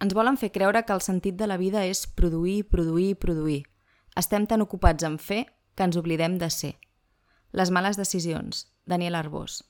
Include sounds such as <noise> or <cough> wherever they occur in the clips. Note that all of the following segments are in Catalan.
Ens volen fer creure que el sentit de la vida és produir, produir, produir. Estem tan ocupats en fer que ens oblidem de ser. Les males decisions. Daniel Arbós.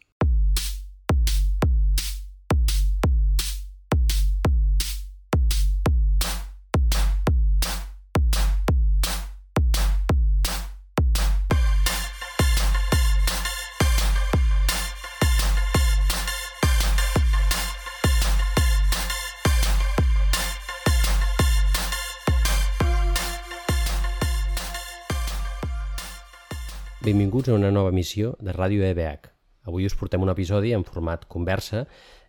Benvinguts a una nova missió de Ràdio EBH. Avui us portem un episodi en format conversa,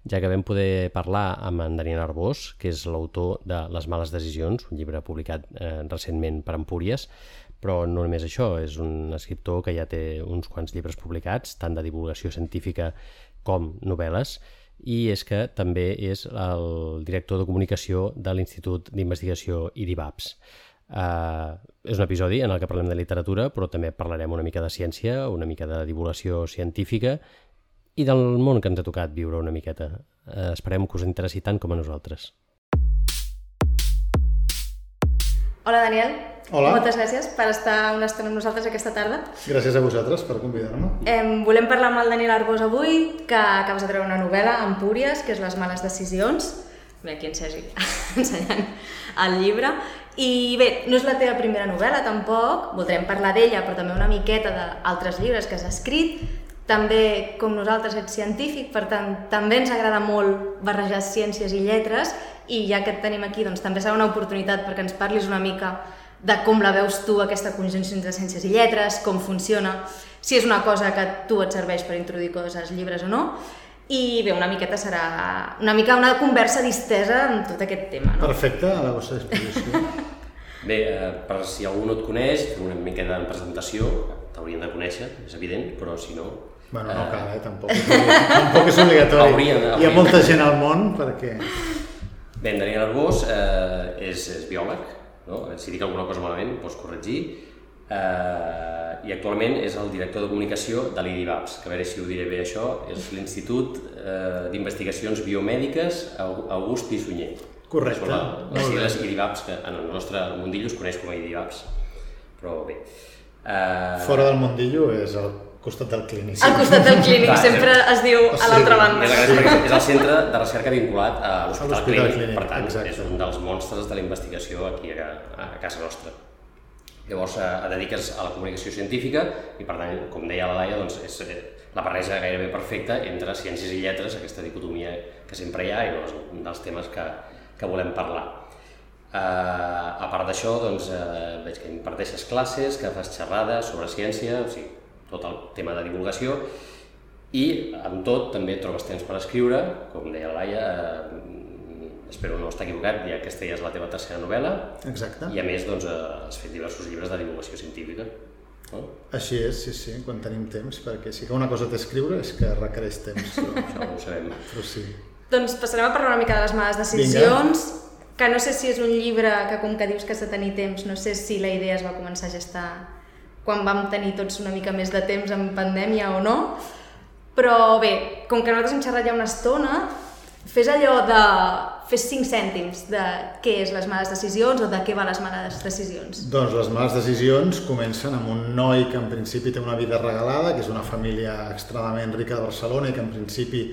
ja que vam poder parlar amb en Daniel Arbós, que és l'autor de Les males decisions, un llibre publicat eh, recentment per Empúries, però no només això, és un escriptor que ja té uns quants llibres publicats, tant de divulgació científica com novel·les, i és que també és el director de comunicació de l'Institut d'Investigació IDIVAPS. Uh, és un episodi en el que parlem de literatura, però també parlarem una mica de ciència, una mica de divulgació científica i del món que ens ha tocat viure una miqueta. Uh, esperem que us interessi tant com a nosaltres. Hola, Daniel. Hola. Moltes gràcies per estar una estona amb nosaltres aquesta tarda. Gràcies a vosaltres per convidar-me. Eh, volem parlar amb el Daniel Arbós avui, que acabes de treure una novel·la, Empúries, que és Les males decisions. Ve aquí en Sergi <laughs> ensenyant el llibre. I bé, no és la teva primera novel·la tampoc, voldrem parlar d'ella, però també una miqueta d'altres llibres que has escrit. També, com nosaltres, ets científic, per tant, també ens agrada molt barrejar ciències i lletres, i ja que et tenim aquí, doncs també serà una oportunitat perquè ens parlis una mica de com la veus tu, aquesta conjunció entre ciències i lletres, com funciona, si és una cosa que tu et serveix per introduir coses als llibres o no, i bé, una miqueta serà una mica una conversa distesa en tot aquest tema. No? Perfecte, a la vostra disposició. <laughs> Bé, eh, per si algú no et coneix, una mica de presentació, t'haurien de conèixer, és evident, però si no... Bueno, no cal, eh? Tampoc, <laughs> tampoc és obligatori. Haurien, Hi ha molta gent al món perquè... Bé, en Daniel Arbós eh, és, és biòleg, no? si dic alguna cosa malament pots corregir, eh, i actualment és el director de comunicació de l'IDIVAPS, que a veure si ho diré bé això, és l'Institut eh, d'Investigacions Biomèdiques Au- August Pi Sunyer. Correcte, la, les sigles. IDIVAPS, que en el nostre mundillo es coneix com a IDIVAPS, però bé. Eh, Fora del mundillo és al costat del clínic. Al costat del clínic Clar, sempre es diu o a l'altra banda. És, és el centre de recerca vinculat a l'Hospital l'Hospital Clínic, Clínic, per tant, exacte. és un dels monstres de la investigació aquí a, a casa nostra. Llavors, eh, et dediques a la comunicació científica i, per tant, com deia la Laia, doncs és eh, la barreja gairebé perfecta entre ciències i lletres, aquesta dicotomia que sempre hi ha i és un dels temes que, que volem parlar. Uh, a part d'això, doncs, uh, veig que imparteixes classes, que fas xerrades sobre ciència, o sigui, tot el tema de divulgació, i amb tot també trobes temps per escriure, com deia la Laia, eh, espero no estar equivocat, ja que aquesta ja és la teva tercera novel·la, Exacte. i a més doncs, eh, has fet diversos llibres de divulgació científica. No? Així és, sí, sí, quan tenim temps, perquè sí que una cosa té escriure és que requereix temps, però, Això ho sabem. però sí. Doncs passarem a parlar una mica de les males decisions, que no sé si és un llibre que com que dius que has de tenir temps, no sé si la idea es va començar a gestar quan vam tenir tots una mica més de temps en pandèmia o no, però bé, com que nosaltres hem xerrat ja una estona, fes allò de... fes 5 cèntims de què és les males decisions o de què va les males decisions. Doncs les males decisions comencen amb un noi que en principi té una vida regalada, que és una família extremadament rica de Barcelona i que en principi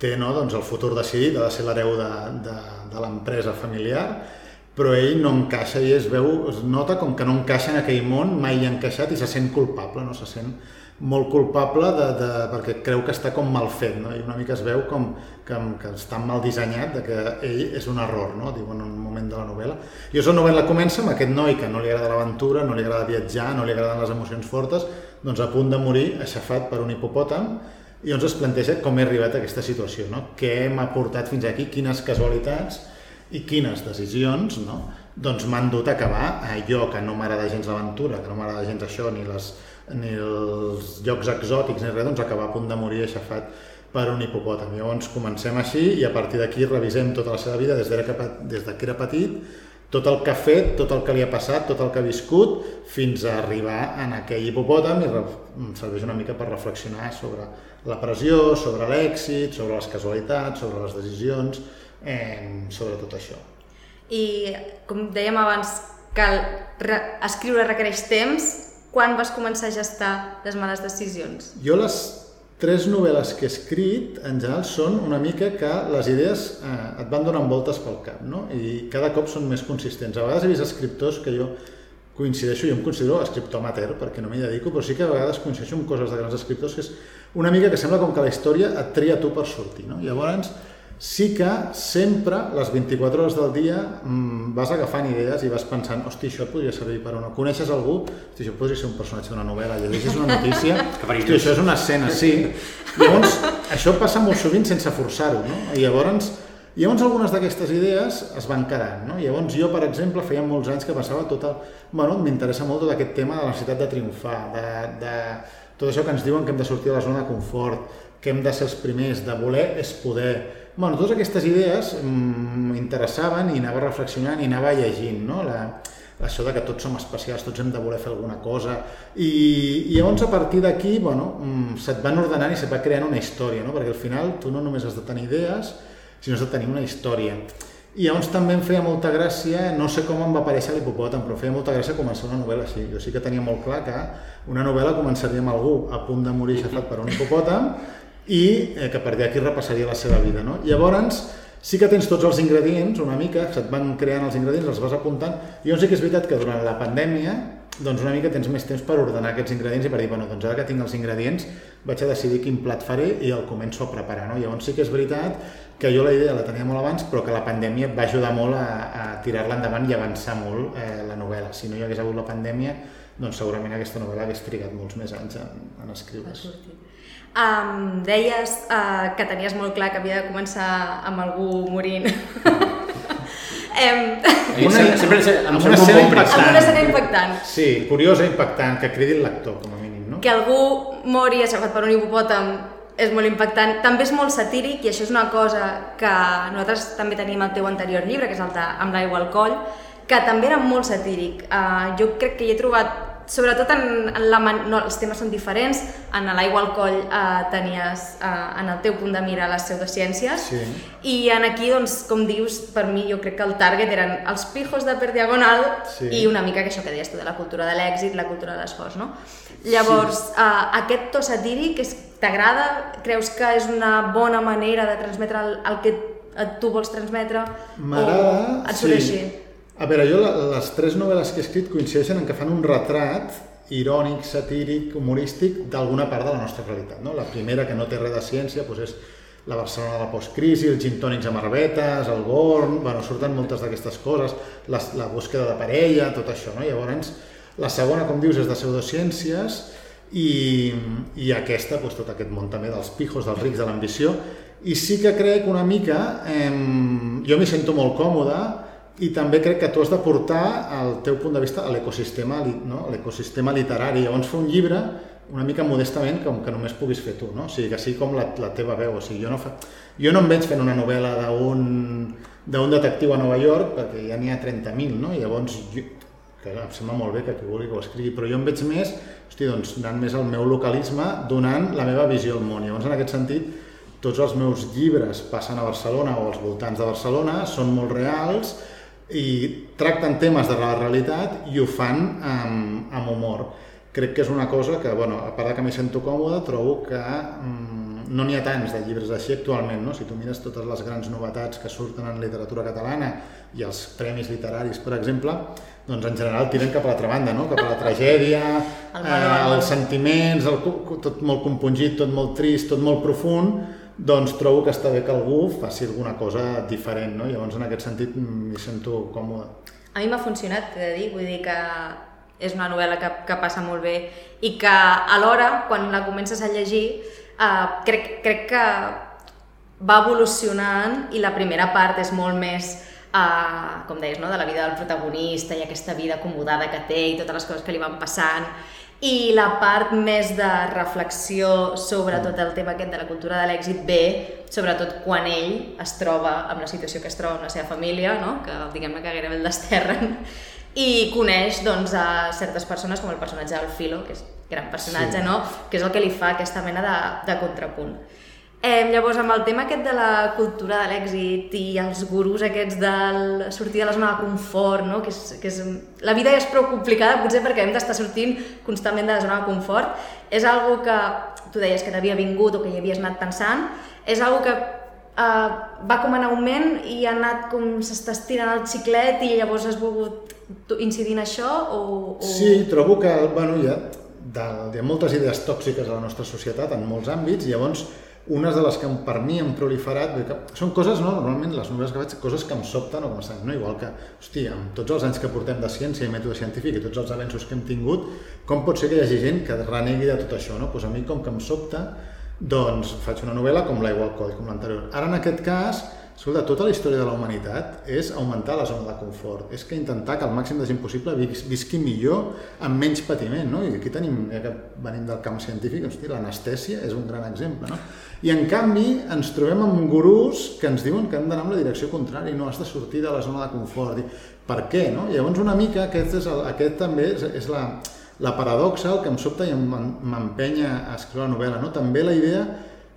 té no, doncs el futur decidit, ha de ser l'hereu de, de, de l'empresa familiar, però ell no encaixa i es veu, es nota com que no encaixa en aquell món, mai hi ha encaixat i se sent culpable, no se sent molt culpable de, de, perquè creu que està com mal fet, no? i una mica es veu com que, que està mal dissenyat, de que ell és un error, no? diu en un moment de la novel·la. I la novel·la comença amb aquest noi que no li agrada l'aventura, no li agrada viatjar, no li agraden les emocions fortes, doncs a punt de morir aixafat per un hipopòtam, i llavors es planteja com he arribat a aquesta situació, no? què m'ha portat fins aquí, quines casualitats i quines decisions no? doncs m'han dut a acabar allò que no m'agrada gens l'aventura, que no m'agrada gens això, ni, les, ni els llocs exòtics ni res, doncs acabar a punt de morir aixafat per un hipopòtam. Llavors comencem així i a partir d'aquí revisem tota la seva vida des, de que, des de que era petit, tot el que ha fet, tot el que li ha passat, tot el que ha viscut, fins a arribar en aquell hipopòtam i serveix una mica per reflexionar sobre la pressió, sobre l'èxit, sobre les casualitats, sobre les decisions, eh, sobre tot això. I, com dèiem abans, que re escriure requereix temps, quan vas començar a gestar les males decisions? Jo les tres novel·les que he escrit, en general, són una mica que les idees eh, et van donant voltes pel cap, no? I cada cop són més consistents. A vegades he vist escriptors que jo coincideixo, jo em considero escriptor amateur perquè no m'hi dedico, però sí que a vegades coincideixo amb coses de grans escriptors que és una mica que sembla com que la història et tria tu per sortir, no? Llavors, sí que sempre, les 24 hores del dia, mmm, vas agafant idees i vas pensant, hosti, això podria servir per una... Coneixes algú? Hosti, això podria ser un personatge d'una novel·la, llegeixes una notícia, <laughs> hosti, això és una escena, sí. Llavors, això passa molt sovint sense forçar-ho, no? I llavors, Llavors algunes d'aquestes idees es van quedant, no? Llavors jo, per exemple, feia molts anys que passava tot el... Bueno, m'interessa molt tot aquest tema de la necessitat de triomfar, de, de tot això que ens diuen que hem de sortir de la zona de confort, que hem de ser els primers, de voler és poder. Bueno, totes aquestes idees m'interessaven i anava reflexionant i anava llegint, no? La, això de que tots som especials, tots hem de voler fer alguna cosa i, i llavors a partir d'aquí bueno, se't van ordenant i se't va creant una història, no? perquè al final tu no només has de tenir idees, sinó has de tenir una història. I llavors també em feia molta gràcia, no sé com em va aparèixer l'hipopòtam, però feia molta gràcia començar una novel·la així. Jo sí que tenia molt clar que una novel·la començaria amb algú a punt de morir aixafat per un hipopòtam i eh, que per aquí repassaria la seva vida. No? Llavors, sí que tens tots els ingredients, una mica, se't van creant els ingredients, els vas apuntant, llavors sí que és veritat que durant la pandèmia doncs una mica tens més temps per ordenar aquests ingredients i per dir, bueno, doncs ara que tinc els ingredients vaig a decidir quin plat faré i el començo a preparar, no? Llavors sí que és veritat que jo la idea la tenia molt abans, però que la pandèmia va ajudar molt a, a tirar-la endavant i avançar molt eh, la novel·la. Si no hi hagués hagut la pandèmia, doncs segurament aquesta novel·la hagués trigat molts més anys en, en escriure's. Um, deies uh, que tenies molt clar que havia de començar amb algú morint. <laughs> Em... Una, sempre, sempre, amb una escena impactant. Amb una escena impactant. Sí, curiosa, impactant, que cridi el lector, com a mínim, no? Que algú mori aixafat per un hipopòtam és molt impactant. També és molt satíric i això és una cosa que nosaltres també tenim al teu anterior llibre, que és el de Amb l'aigua al coll, que també era molt satíric. Uh, jo crec que hi he trobat sobretot en, en la man... no, els temes són diferents, en l'aigua al coll eh, tenies eh, en el teu punt de mira les pseudociències sí. i en aquí, doncs, com dius, per mi jo crec que el target eren els pijos de per diagonal sí. i una mica que això que deies tu, de la cultura de l'èxit, la cultura de l'esforç, no? Llavors, sí. eh, aquest to satíric t'agrada? Creus que és una bona manera de transmetre el, el que tu vols transmetre? M'agrada, sí. així? A veure, jo les tres novel·les que he escrit coincideixen en que fan un retrat irònic, satíric, humorístic d'alguna part de la nostra realitat. No? La primera, que no té res de ciència, doncs és la Barcelona de la postcrisi, els gin tònics amb arbetes, el Born, bueno, surten moltes d'aquestes coses, la, la búsqueda de parella, tot això. No? Llavors, la segona, com dius, és de pseudociències i, i aquesta, doncs, tot aquest món també dels pijos, dels rics, de l'ambició, i sí que crec una mica, eh, jo m'hi sento molt còmode, i també crec que tu has de portar el teu punt de vista a l'ecosistema no? l'ecosistema literari. Llavors fer un llibre una mica modestament com que només puguis fer tu, no? O sigui, que sigui com la, la teva veu. O sigui, jo, no fa... jo no em veig fent una novel·la d'un detectiu a Nova York perquè ja n'hi ha 30.000, no? I llavors, jo, que em sembla molt bé que qui vulgui que ho escrigui, però jo em veig més, hosti, doncs, anant més al meu localisme, donant la meva visió al món. Llavors, en aquest sentit, tots els meus llibres passen a Barcelona o als voltants de Barcelona, són molt reals, i tracten temes de la realitat i ho fan amb, amb humor. Crec que és una cosa que, bueno, a part de que m'hi sento còmode, trobo que mm, no n'hi ha tants de llibres així actualment. No? Si tu mires totes les grans novetats que surten en literatura catalana i els premis literaris, per exemple, doncs en general tiren cap a l'altra banda, no? cap a la <laughs> tragèdia, el eh, els sentiments, el, tot molt compungit, tot molt trist, tot molt profund, doncs trobo que està bé que algú faci alguna cosa diferent, no? Llavors, en aquest sentit, m'hi sento còmode. A mi m'ha funcionat, he de dir, vull dir que és una novel·la que, que passa molt bé i que alhora, quan la comences a llegir, eh, crec, crec que va evolucionant i la primera part és molt més eh, com deies, no? de la vida del protagonista i aquesta vida acomodada que té i totes les coses que li van passant i la part més de reflexió sobre tot el tema aquest de la cultura de l'èxit ve sobretot quan ell es troba amb la situació que es troba amb la seva família, no? que diguem-ne que gairebé el desterren, i coneix doncs, a certes persones com el personatge del Filo, que és gran personatge, sí. no? que és el que li fa aquesta mena de, de contrapunt. Eh, llavors, amb el tema aquest de la cultura de l'èxit i els gurus aquests del sortir de la zona de confort, no? que, és, que és, la vida és prou complicada potser perquè hem d'estar sortint constantment de la zona de confort, és algo que tu deies que t'havia vingut o que hi havies anat pensant, és algo que eh, va com en augment i ha anat com s'està estirant el xiclet i llavors has volgut incidir en això o, o... Sí, trobo que bueno, hi, ha, de, hi ha moltes idees tòxiques a la nostra societat en molts àmbits. Llavors unes de les que per mi han proliferat, que són coses, no, normalment les novel·les que faig, coses que em sobten o que m'estan, no? igual que, hòstia, amb tots els anys que portem de ciència i mètode científic i tots els avenços que hem tingut, com pot ser que hi hagi gent que renegui de tot això, no? Pues a mi com que em sobta, doncs faig una novel·la com l'aigua al coll, com l'anterior. Ara en aquest cas, Escolta, tota la història de la humanitat és augmentar la zona de confort, és que intentar que el màxim de gent possible visqui millor amb menys patiment, no? I aquí tenim, ja que venim del camp científic, hosti, l'anestèsia és un gran exemple, no? I en canvi ens trobem amb gurús que ens diuen que hem d'anar en la direcció contrària, no has de sortir de la zona de confort. Per què, no? Llavors una mica aquest, és el, aquest també és, és la, la paradoxa, el que em sobta i m'empenya a escriure la novel·la, no? També la idea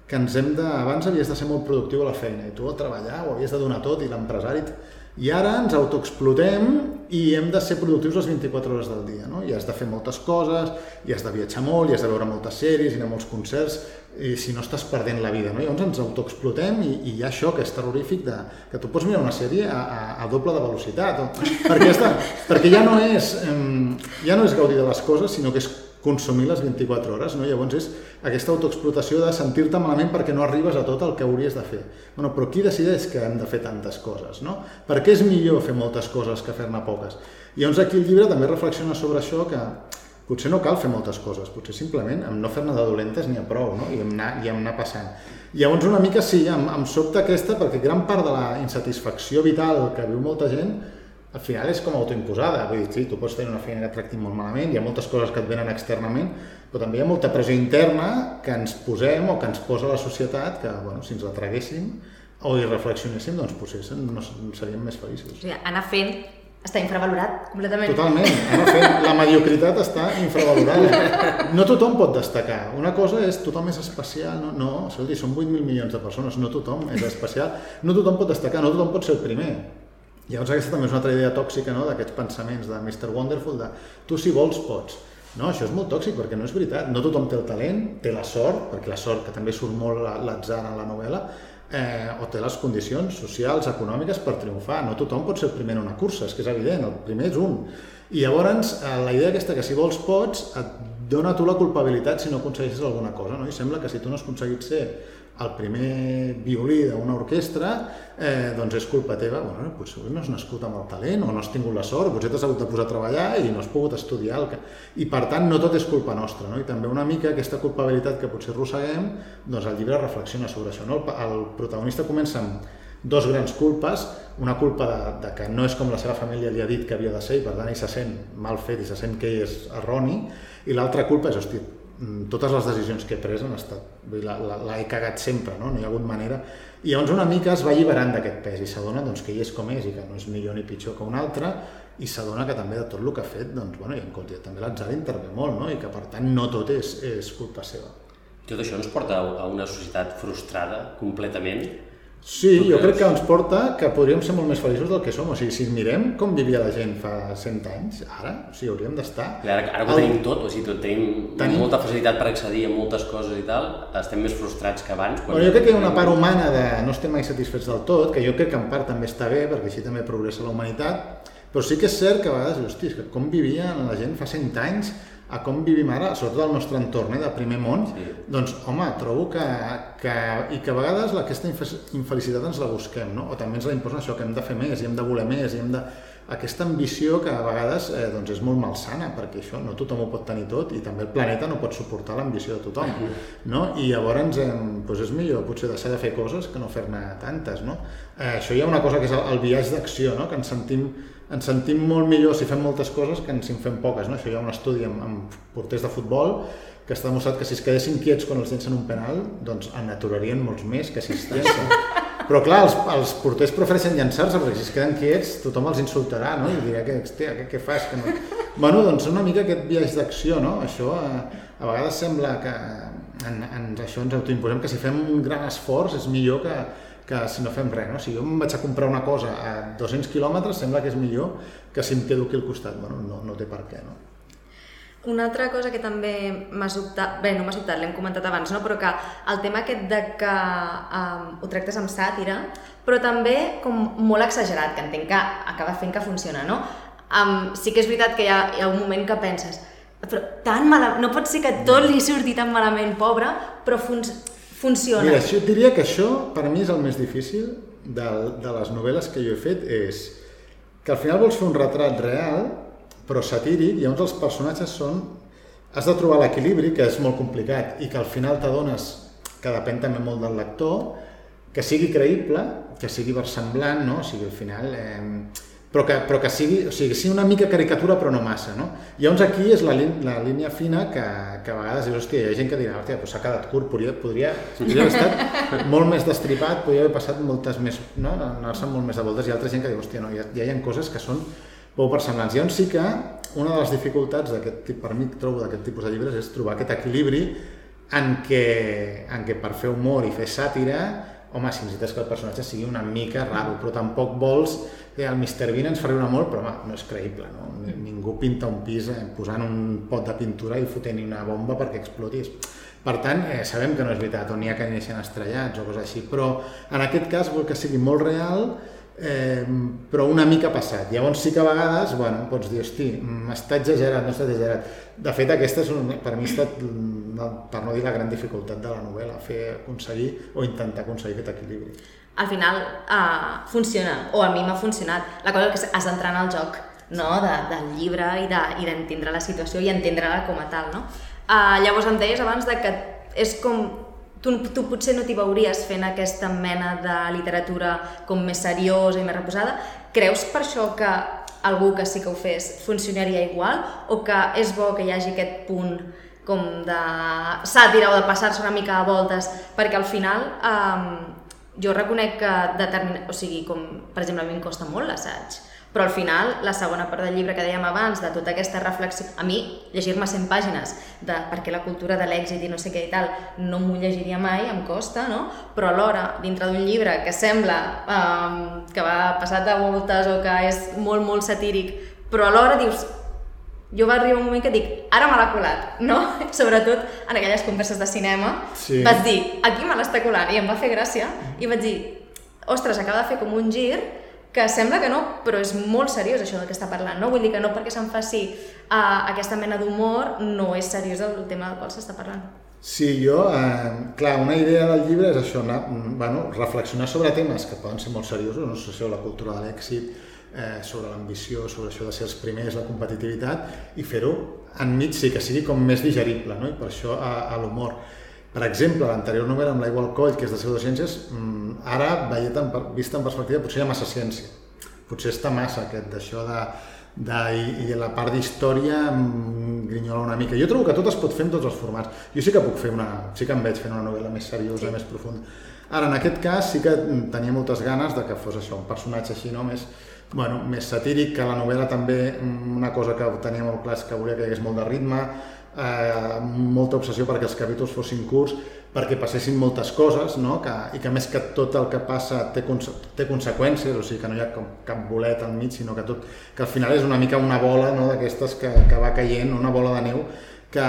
que ens hem de... Abans havies de ser molt productiu a la feina i tu al treballar ho havies de donar tot i l'empresari... I ara ens autoexplotem i hem de ser productius les 24 hores del dia, no? I has de fer moltes coses, i has de viatjar molt, i has de veure moltes sèries, i anar a molts concerts, i si no estàs perdent la vida, no? Llavors ens autoexplotem i, i hi ha això que és terrorífic de, que tu pots mirar una sèrie a, a, a doble de velocitat, o, perquè, està, perquè ja no és ja no és gaudir de les coses, sinó que és consumir les 24 hores, no? Llavors és aquesta autoexplotació de sentir-te malament perquè no arribes a tot el que hauries de fer. Bueno, però qui decideix que hem de fer tantes coses, no? Per què és millor fer moltes coses que fer-ne poques? I llavors aquí el llibre també reflexiona sobre això que potser no cal fer moltes coses, potser simplement amb no fer-ne de dolentes n'hi ha prou, no? I amb anar, i amb anar passant. Llavors una mica sí, em, em sobta aquesta perquè gran part de la insatisfacció vital que viu molta gent al final és com autoimposada, vull dir, sí, tu pots tenir una feina que et tracti molt malament, hi ha moltes coses que et venen externament, però també hi ha molta pressió interna que ens posem o que ens posa la societat, que bueno, si ens la traguéssim o hi reflexionéssim, doncs potser no, seríem més feliços. O sigui, anar fent està infravalorat completament. Totalment, anar fent. La mediocritat està infravalorada. No tothom pot destacar. Una cosa és tothom és especial, no, no escolti, són 8.000 milions de persones, no tothom és especial, no tothom pot destacar, no tothom pot ser el primer. Llavors aquesta també és una altra idea tòxica no? d'aquests pensaments de Mr. Wonderful, de tu si vols pots. No, això és molt tòxic perquè no és veritat. No tothom té el talent, té la sort, perquè la sort, que també surt molt l'atzar en la novel·la, eh, o té les condicions socials, econòmiques per triomfar. No tothom pot ser el primer en una cursa, és que és evident, el primer és un. I llavors eh, la idea aquesta que si vols pots et dona tu la culpabilitat si no aconsegueixes alguna cosa. No? I sembla que si tu no has aconseguit ser el primer violí d'una orquestra, eh, doncs és culpa teva. Bueno, potser no has nascut amb el talent o no has tingut la sort, potser t'has hagut de posar a treballar i no has pogut estudiar. El que... I per tant, no tot és culpa nostra. No? I també una mica aquesta culpabilitat que potser arrosseguem, doncs el llibre reflexiona sobre això. No? El, el protagonista comença amb dos grans culpes, una culpa de, de que no és com la seva família li ha dit que havia de ser i per tant ell se sent mal fet i se sent que ell és erroni, i l'altra culpa és, hosti, Mm, totes les decisions que he pres han estat, l'he cagat sempre, no? no hi ha hagut manera. I llavors una mica es va alliberant d'aquest pes i s'adona doncs, que ell és com és i que no és millor ni pitjor que un altre i s'adona que també de tot el que ha fet, doncs, bueno, i en compte, també l'atzar intervé molt, no? i que per tant no tot és, és culpa seva. Tot això ens porta a una societat frustrada completament Sí, jo crec que ens porta que podríem ser molt més feliços del que som. O sigui, si mirem com vivia la gent fa 100 anys, ara, o sigui, hauríem d'estar... Ara, ara que ho tenim tot, o sigui, tot, tenim, tenim molta facilitat per accedir a moltes coses i tal, estem més frustrats que abans. Quan bueno, jo crec que hi ha una part humana de no estem mai satisfets del tot, que jo crec que en part també està bé, perquè així també progressa la humanitat, però sí que és cert que a vegades, hosti, que com vivia la gent fa 100 anys, a com vivim ara, sobretot al nostre entorn eh, de primer món, sí. doncs home, trobo que, que, i que a vegades aquesta infelicitat ens la busquem, no? o també ens la imposen això, que hem de fer més, i hem de voler més, i hem de... Aquesta ambició que a vegades eh, doncs és molt malsana, perquè això no tothom ho pot tenir tot i també el planeta no pot suportar l'ambició de tothom. No? I llavors eh, doncs és millor potser deixar de fer coses que no fer-ne tantes. No? Eh, això hi ha una cosa que és el, el viatge d'acció, no? que ens sentim ens sentim molt millor si fem moltes coses que si en fem poques. No? Això hi ha un estudi amb, amb porters de futbol que està demostrat que si es quedessin quiets quan els llencen un penal, doncs en aturarien molts més que si es llencen. <laughs> Però clar, els, els porters prefereixen llançar-se perquè si es queden quiets tothom els insultarà no? i dirà que, hòstia, què, què fas? Que no... Bueno, doncs una mica aquest viatge d'acció, no? Això a, eh, a vegades sembla que en, en això ens autoimposem que si fem un gran esforç és millor que, que si no fem res. No? Si jo em vaig a comprar una cosa a 200 quilòmetres, sembla que és millor que si em quedo aquí al costat. Bueno, no, no té per què. No? Una altra cosa que també m'ha sobtat, bé, no m'ha sobtat, l'hem comentat abans, no? però que el tema aquest de que um, ho tractes amb sàtira, però també com molt exagerat, que entenc que acaba fent que funciona, no? Um, sí que és veritat que hi ha, hi ha un moment que penses però tan malament, no pot ser que tot li surti tan malament, pobre, però fun funciona. Mira, això, diria que això per mi és el més difícil de, de les novel·les que jo he fet, és que al final vols fer un retrat real, però satíric, i llavors els personatges són... Has de trobar l'equilibri, que és molt complicat, i que al final t'adones que depèn també molt del lector, que sigui creïble, que sigui versemblant, no? O sigui, al final... Eh, però que, però que sigui, o sigui, sigui una mica caricatura però no massa, no? I llavors aquí és la, la línia fina que, que a vegades dius, hòstia, hi ha gent que dirà, hòstia, s'ha quedat curt, podria, podria, podria haver estat molt més destripat, podria haver passat moltes més, no? anar-se molt més de voltes, i altra gent que diu, hòstia, no, ja, ja hi ha coses que són prou versemblants. Llavors sí que una de les dificultats d'aquest tipus, per mi trobo d'aquest tipus de llibres és trobar aquest equilibri en què, en què per fer humor i fer sàtira home, si necessites que el personatge sigui una mica raro, però tampoc vols el Mr. Bean ens farà molt, però home, no és creïble, no? Ningú pinta un pis eh, posant un pot de pintura i fotent-hi una bomba perquè explotis. Per tant, eh, sabem que no és veritat, o n'hi ha que neixen estrellats o coses així, però en aquest cas vol que sigui molt real, eh, però una mica passat. Llavors sí que a vegades, bueno, pots dir, hosti, mm, està exagerat, no està exagerat. De fet, aquesta és un, per mi ha estat, mm, per no dir la gran dificultat de la novel·la, fer aconseguir o intentar aconseguir aquest equilibri. Al final uh, funciona, o a mi m'ha funcionat. La cosa que has d'entrar en el joc no? de, del llibre i d'entendre de, la situació i entendre-la com a tal. No? Uh, llavors em deies abans de que és com tu, tu potser no t'hi veuries fent aquesta mena de literatura com més seriosa i més reposada. Creus per això que algú que sí que ho fes funcionaria igual o que és bo que hi hagi aquest punt com de sàtira o de passar-se una mica a voltes perquè al final um, jo reconec que determina... o sigui, com per exemple a mi em costa molt l'assaig però al final, la segona part del llibre que dèiem abans, de tota aquesta reflexió... A mi, llegir-me 100 pàgines de per què la cultura de l'èxit i no sé què i tal, no m'ho llegiria mai, em costa, no? Però alhora, dintre d'un llibre que sembla um, que va passat de voltes o que és molt, molt satíric, però alhora dius, jo va arribar un moment que dic, ara me l'ha colat, no? <laughs> Sobretot en aquelles converses de cinema, sí. vaig dir, aquí me l'està colant, i em va fer gràcia, i vaig dir, ostres, acaba de fer com un gir que sembla que no, però és molt seriós això del que està parlant, no? Vull dir que no perquè se'n faci uh, aquesta mena d'humor no és seriós el tema del qual s'està parlant. Sí, jo, eh, clar, una idea del llibre és això, anar, bueno, reflexionar sobre temes que poden ser molt seriosos, no sé, la cultura de l'èxit, eh, sobre l'ambició, sobre això de ser els primers, la competitivitat, i fer-ho enmig sí, que sigui com més digerible, no? i per això a, a l'humor. Per exemple, l'anterior novel·la amb l'aigua al coll, que és de pseudociències, mmm, ara, veient en, vista en perspectiva, potser hi ha massa ciència. Potser està massa aquest d'això de, de, i, i la part d'història grinyola una mica. Jo trobo que tot es pot fer en tots els formats. Jo sí que puc fer una, sí que em veig fent una novel·la més seriosa, sí. més profunda. Ara, en aquest cas, sí que tenia moltes ganes de que fos això, un personatge així, no? més, bueno, més satíric, que la novel·la també, una cosa que tenia molt clar és que volia que hi hagués molt de ritme, eh, molta obsessió perquè els capítols fossin curts, perquè passessin moltes coses, no? que, i que més que tot el que passa té, conse té conseqüències, o sigui que no hi ha com, cap bolet al mig, sinó que, tot, que al final és una mica una bola no? d'aquestes que, que va caient, una bola de neu que,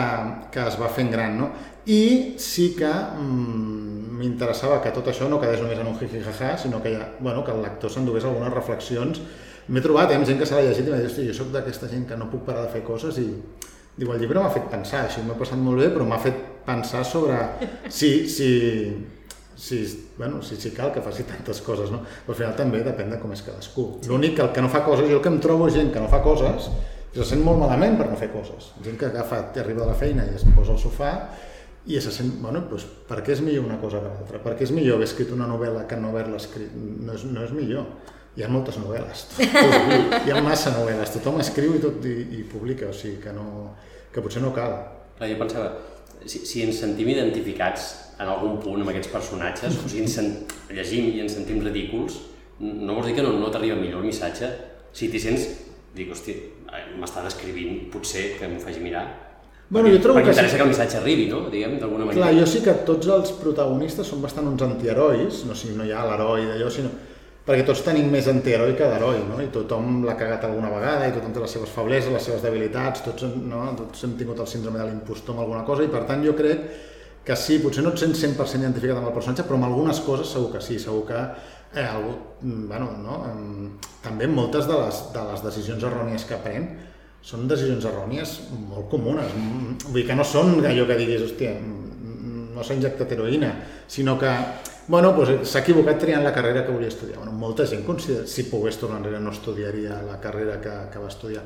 que es va fent gran. No? I sí que mm, m'interessava que tot això no quedés només en un jijijaja, sinó que, ja, bueno, que el lector s'endugués algunes reflexions. M'he trobat, eh, amb gent que s'ha llegit i m'ha dit, jo sóc d'aquesta gent que no puc parar de fer coses i, Diu, el llibre m'ha fet pensar, així m'ha passat molt bé, però m'ha fet pensar sobre si, si, si, bueno, si, si cal que faci tantes coses, no? Però al final també depèn de com és cadascú. L'únic que el que no fa coses, jo el que em trobo gent que no fa coses, se sent molt malament per no fer coses. Gent que agafa, arriba de la feina i es posa al sofà i se sent, bueno, doncs, per què és millor una cosa que l'altra? Per què és millor haver escrit una novel·la que no haver-la escrit? No és, no és millor hi ha moltes novel·les, <laughs> hi ha massa novel·les, tothom escriu i tot i, i publica, o sigui que, no, que potser no cal. Clar, jo pensava, si, si ens sentim identificats en algun punt amb aquests personatges, o sigui, ens sent, llegim i ens sentim ridículs, no vols dir que no, no t'arriba millor el missatge? Si t'hi sents, dic, hosti, m'estan escrivint, potser que m'ho faci mirar. Bueno, jo trobo perquè que interessa sí. que el missatge arribi, no? Diguem, d'alguna manera. Clar, jo sí que tots els protagonistes són bastant uns antiherois, no, o sigui, no hi ha l'heroi d'allò, sinó perquè tots tenim més antiheroi que d'heroi, no? I tothom l'ha cagat alguna vegada, i tothom té les seves febleses, les seves debilitats, tots, no? tots hem tingut el síndrome de l'impostor amb alguna cosa, i per tant jo crec que sí, potser no et sents 100% identificat amb el personatge, però amb algunes coses segur que sí, segur que eh, algú, mm, bueno, no? També moltes de les, de les decisions errònies que pren són decisions errònies molt comunes. Mm, Vull dir que no són allò que diguis, hòstia, mm, no s'ha injectat heroïna, sinó que bueno, doncs s'ha equivocat triant la carrera que volia estudiar. Bueno, molta gent considera, si pogués tornar enrere no estudiaria la carrera que, que va estudiar.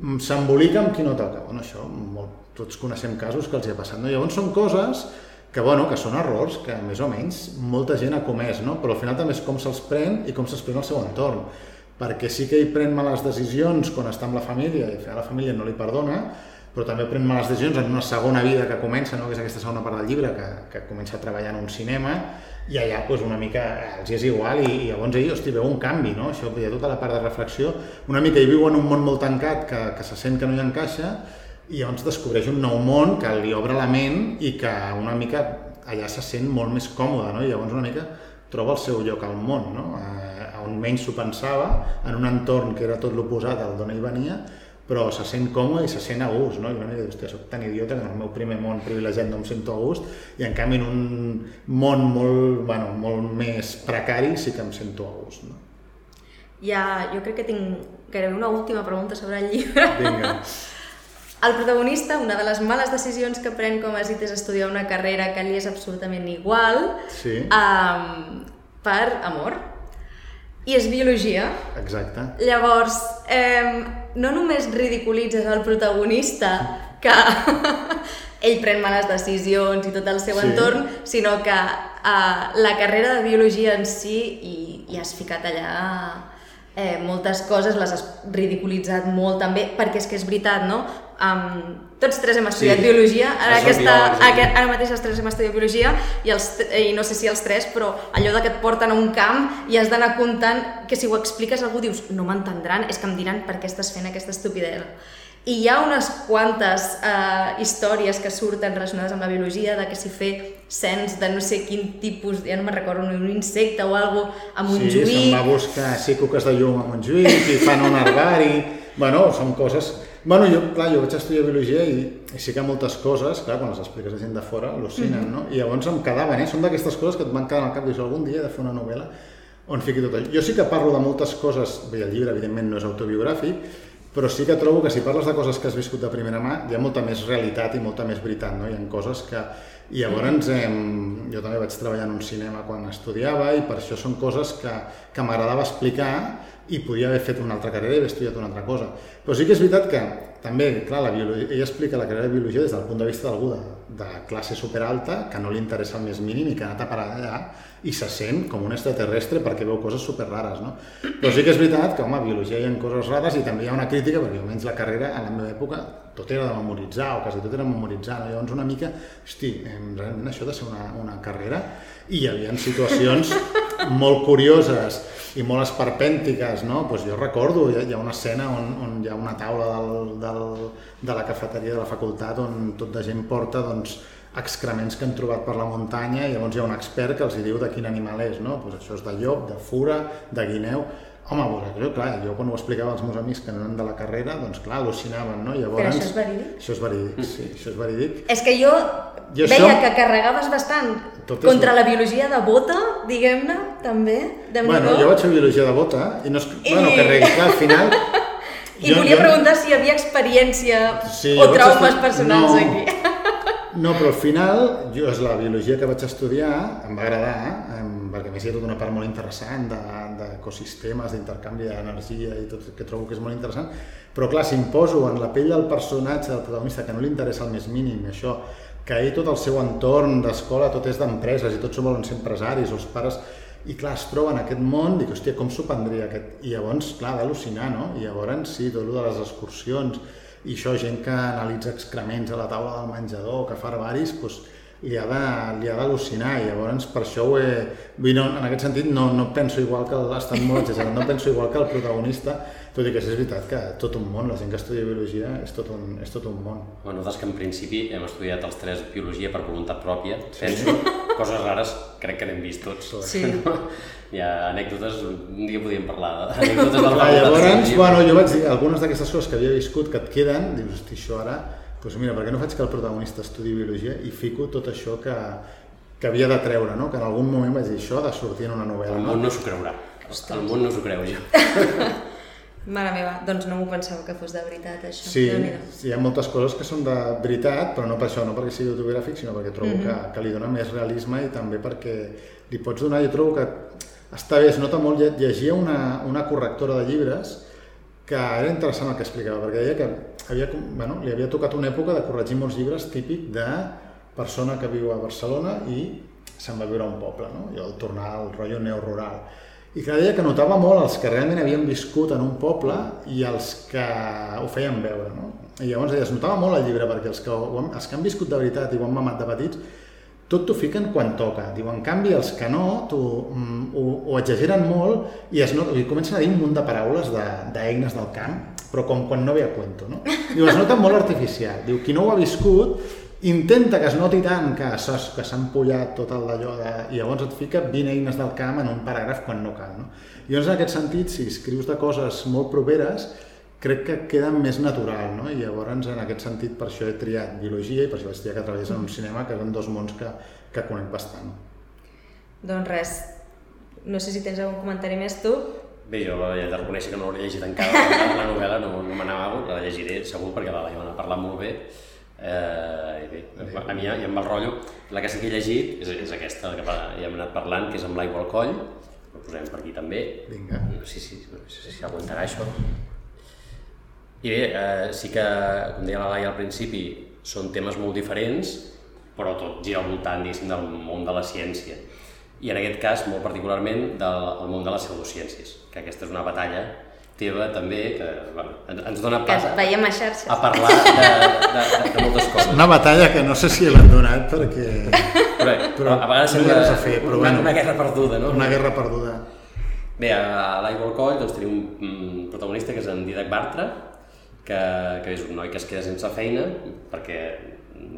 Mm, S'embolica amb qui no toca. Bueno, això, molt, tots coneixem casos que els hi ha passat. No? Llavors són coses que, bueno, que són errors que més o menys molta gent ha comès, no? però al final també és com se'ls pren i com se'ls pren al seu entorn perquè sí que ell pren males decisions quan està amb la família i la família no li perdona, però també pren males decisions en una segona vida que comença, no? que és aquesta segona part del llibre, que, que comença a treballar en un cinema, i allà pues, una mica els és igual i, i llavors ell hosti, veu un canvi, no? això tota la part de reflexió, una mica ell viu en un món molt tancat que, que se sent que no hi encaixa i llavors descobreix un nou món que li obre la ment i que una mica allà se sent molt més còmode no? i llavors una mica troba el seu lloc al món, no? eh, on menys s'ho pensava, en un entorn que era tot l'oposat al d'on ell venia, però se sent còmode i se sent a gust, no? I una mica dius, hòstia, soc tan idiota que en el meu primer món privilegiat no em sento a gust, i en canvi en un món molt, bueno, molt més precari sí que em sento a gust, no? Ja, jo crec que tinc gairebé una última pregunta sobre el llibre. Vinga. <laughs> El protagonista, una de les males decisions que pren, com has dit, és estudiar una carrera que li és absolutament igual, Sí. um, per amor, i és biologia. Exacte. Llavors, eh, no només ridiculitzes el protagonista que <laughs> ell pren males decisions i tot el seu Sí. entorn, sinó que eh, la carrera de biologia en si i, i has ficat allà eh, moltes coses, les has ridiculitzat molt també, perquè és que és veritat, no? Um, tots tres hem estudiat Sí. biologia, ara, aquesta, aquest, ara mateix els tres hem estudiat biologia i, els, i no sé si els tres, però allò de que et porten a un camp i has d'anar comptant que si ho expliques a algú dius no m'entendran, és que em diran per què estàs fent aquesta estupidesa. I hi ha unes quantes eh, històries que surten relacionades amb la biologia, de que si fer cens de no sé quin tipus, ja no me'n recordo, un insecte o alguna a Sí, Montjuïc... se'n va buscar sí, cuques de llum a Montjuïc i fan un herbari... Bueno, són coses... Bueno, jo, clar, jo vaig estudiar biologia i, i sí que moltes coses, clar, quan les expliques a gent de fora, al·lucinen, no? I llavors em quedaven, eh? Són d'aquestes coses que et van quedar al cap, dius, algun dia he de fer una novel·la on fiqui tot allò. Jo sí que parlo de moltes coses, bé, el llibre evidentment no és autobiogràfic, però sí que trobo que si parles de coses que has viscut de primera mà, hi ha molta més realitat i molta més veritat, no? Hi ha coses que... I llavors em... jo també vaig treballar en un cinema quan estudiava i per això són coses que, que m'agradava explicar i podia haver fet una altra carrera i haver estudiat una altra cosa. Però sí que és veritat que també, clar, la biologia, ella explica la carrera de biologia des del punt de vista d'algú de, de classe superalta que no li interessa el més mínim i que ha anat a parar allà i se sent com un extraterrestre perquè veu coses super rares, no? Però sí que és veritat que, home, biologia hi ha coses rares i també hi ha una crítica, perquè almenys la carrera a la meva època tot era de memoritzar, o quasi tot era memoritzar, no? Llavors una mica, hosti, realment això de ser una, una carrera i hi havia situacions molt curioses i molt esperpèntiques, no? Pues jo recordo, hi ha, hi ha una escena on, on hi ha una taula del, del, de la cafeteria de la facultat on tot de gent porta doncs, excrements que han trobat per la muntanya i llavors hi ha un expert que els hi diu de quin animal és, no? Pues això és de llop, de fura, de guineu... Home, jo, clar, jo quan ho explicava als meus amics que no eren de la carrera, doncs clar, al·lucinaven, no? I llavors, Però això és verídic? Això és verídic, sí, això és verídic. És que jo, I això- veia que carregaves bastant Tot contra la biologia de bota, diguem-ne, també, de Bueno, jo vaig fer biologia de bota i no és... I- Bueno, que regui, clar, al final... <laughs> I volia preguntar si hi havia experiència Sí, o jo traumes estu- personals no. aquí. No, però al final, jo és la biologia que vaig estudiar, em va agradar, em, perquè a més hi ha tota una part molt interessant de- d'ecosistemes, d'intercanvi d'energia i tot, que trobo que és molt interessant, però clar, si em poso en la pell del personatge, del protagonista, que no li interessa el més mínim, això, que ell tot el seu entorn d'escola, tot és d'empreses i tots volen ser empresaris, els pares, i clar, es troba en aquest món, dic, hòstia, com s'ho prendria aquest? I llavors, clar, d'al·lucinar, no? I llavors, sí, tot el de les excursions, i això, gent que analitza excrements a la taula del menjador, que fa herbaris, doncs, li ha de- li ha d'al·lucinar i llavors per això ho he... Vull no, en aquest sentit no, no penso igual que el, estan molt exagerat, no penso igual que el protagonista, Tot i que és veritat que tot un món, la gent que estudia biologia és tot un, és tot un món. Bueno, nosaltres que en principi hem estudiat els tres biologia per voluntat pròpia, sí. penso, coses rares crec que n'hem vist tots. Sí. <laughs> Hi ha anècdotes, un dia podíem parlar d'anècdotes de la <laughs> Clar, llavors, bueno, jo vaig dir, algunes d'aquestes coses que havia viscut que et queden, dius, hosti, això ara, doncs mira, per què no faig que el protagonista estudi biologia i fico tot això que, que havia de treure, no? que en algun moment vaig dir, això ha de sortir en una novel·la. El món no s'ho creurà. El món no s'ho creu, jo. <laughs> Mare meva, doncs no m'ho pensava que fos de veritat, això. Sí, sí, hi ha moltes coses que són de veritat, però no per això, no perquè sigui autobiogràfic, sinó perquè trobo mm -hmm. que, que li dona més realisme i també perquè li pots donar, jo trobo que està bé, es nota molt, llegia una, una correctora de llibres que era interessant el que explicava, perquè deia que havia, bueno, li havia tocat una època de corregir molts llibres típic de persona que viu a Barcelona i se'n va viure a un poble, no? i el tornar al rotllo neorural i que deia que notava molt els que realment havien viscut en un poble i els que ho feien veure. No? I llavors deia, es notava molt el llibre perquè els que, els que han viscut de veritat i ho han mamat de petits tot t'ho fiquen quan toca. Diu, en canvi, els que no, tu, mm, ho, ho exageren molt i, es not, i comencen a dir un munt de paraules d'eines de, del camp, però com quan no ve a cuento. No? Diu, es nota molt artificial. Diu, qui no ho ha viscut intenta que es noti tant que s'ha empollat tot el d'allò de... i llavors et fica 20 eines del camp en un paràgraf quan no cal. No? I llavors en aquest sentit, si escrius de coses molt properes, crec que queda més natural, no? I llavors en aquest sentit per això he triat biologia i per això vaig triar que treballes en un cinema, que són dos mons que, que conec bastant. Doncs res, no sé si tens algun comentari més tu. Bé, jo he de reconèixer que no l'he llegit encara, la novel·la no, no me n'amago, la llegiré segur perquè la Laia m'ha parlat molt bé, Eh, i bé, a mi ja, ja em va el rotllo. La que sí que he llegit és, és aquesta, la que ja hem anat parlant, que és amb l'aigua al coll, ho posem per aquí també. Vinga. Sí, sí, no sé si aguantarà això. I bé, eh, sí que, com deia la Laia al principi, són temes molt diferents, però tot gira al voltant, del món de la ciència. I en aquest cas, molt particularment, del món de les pseudociències, que aquesta és una batalla teva també, que bueno, ens dona pas a, veiem a, xarxes. a parlar de, de, de, de moltes coses. Una batalla que no sé si l'han donat perquè... Però, però a vegades sembla no fer, però una, bueno, una guerra perduda, no? Una guerra perduda. Bé, a l'Aigua al Coll doncs, tenim un protagonista que és en Didac Bartra, que, que és un noi que es queda sense feina perquè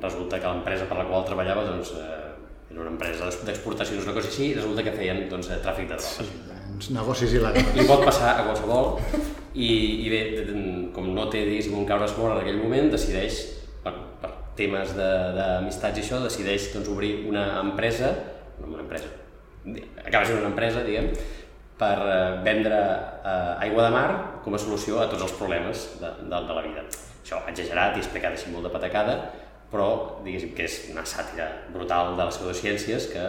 resulta que l'empresa per la qual treballava doncs, eh, era una empresa d'exportacions, una cosa així, i resulta que feien doncs, tràfic de drogues. Sí uns negocis il·legals. Li pot passar a qualsevol i, i bé, com no té un caure mort en aquell moment, decideix, per, per temes d'amistats i això, decideix doncs, obrir una empresa, no una empresa, acaba sent una empresa, diguem, per eh, vendre eh, aigua de mar com a solució a tots els problemes de, de, de la vida. Això exagerat i explicat així molt de patacada, però diguéssim que és una sàtira brutal de les pseudociències que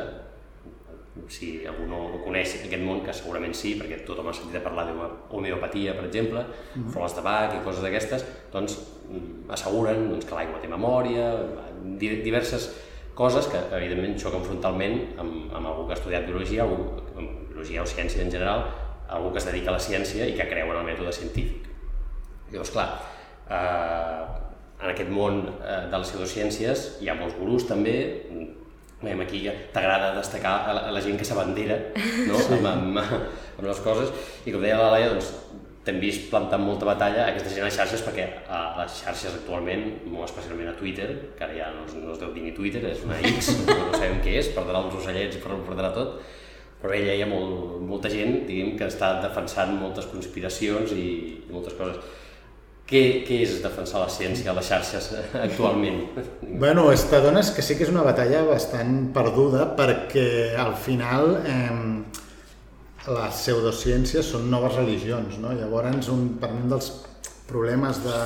si algú no, no coneix aquest món, que segurament sí, perquè tothom ha sentit a parlar d'homeopatia, per exemple, mm -hmm. flors de bac i coses d'aquestes, doncs mm, asseguren doncs, que l'aigua té memòria, diverses coses que evidentment xoquen frontalment amb, amb algú que ha estudiat biologia, algú, biologia o ciència en general, algú que es dedica a la ciència i que creu en el mètode científic. Llavors, clar, eh, en aquest món eh, de les pseudociències hi ha molts gurus també, Veiem aquí t'agrada destacar a la, a la gent que s'abandera no? sí. amb, amb, amb les coses i com deia la Laia, doncs, t'hem vist plantant molta batalla a aquesta gent a xarxes perquè a les xarxes actualment, molt especialment a Twitter, que ara ja no, no es deu dir ni Twitter, és una X, <laughs> no sabem què és, perdrà els ocellets i perdrà tot, però ella hi ha molt, molta gent diguem, que està defensant moltes conspiracions i, i moltes coses què, què és defensar la ciència a les xarxes actualment? <laughs> Bueno, es t'adones que sí que és una batalla bastant perduda perquè al final eh, les pseudociències són noves religions, no? Llavors, un, per un dels problemes de...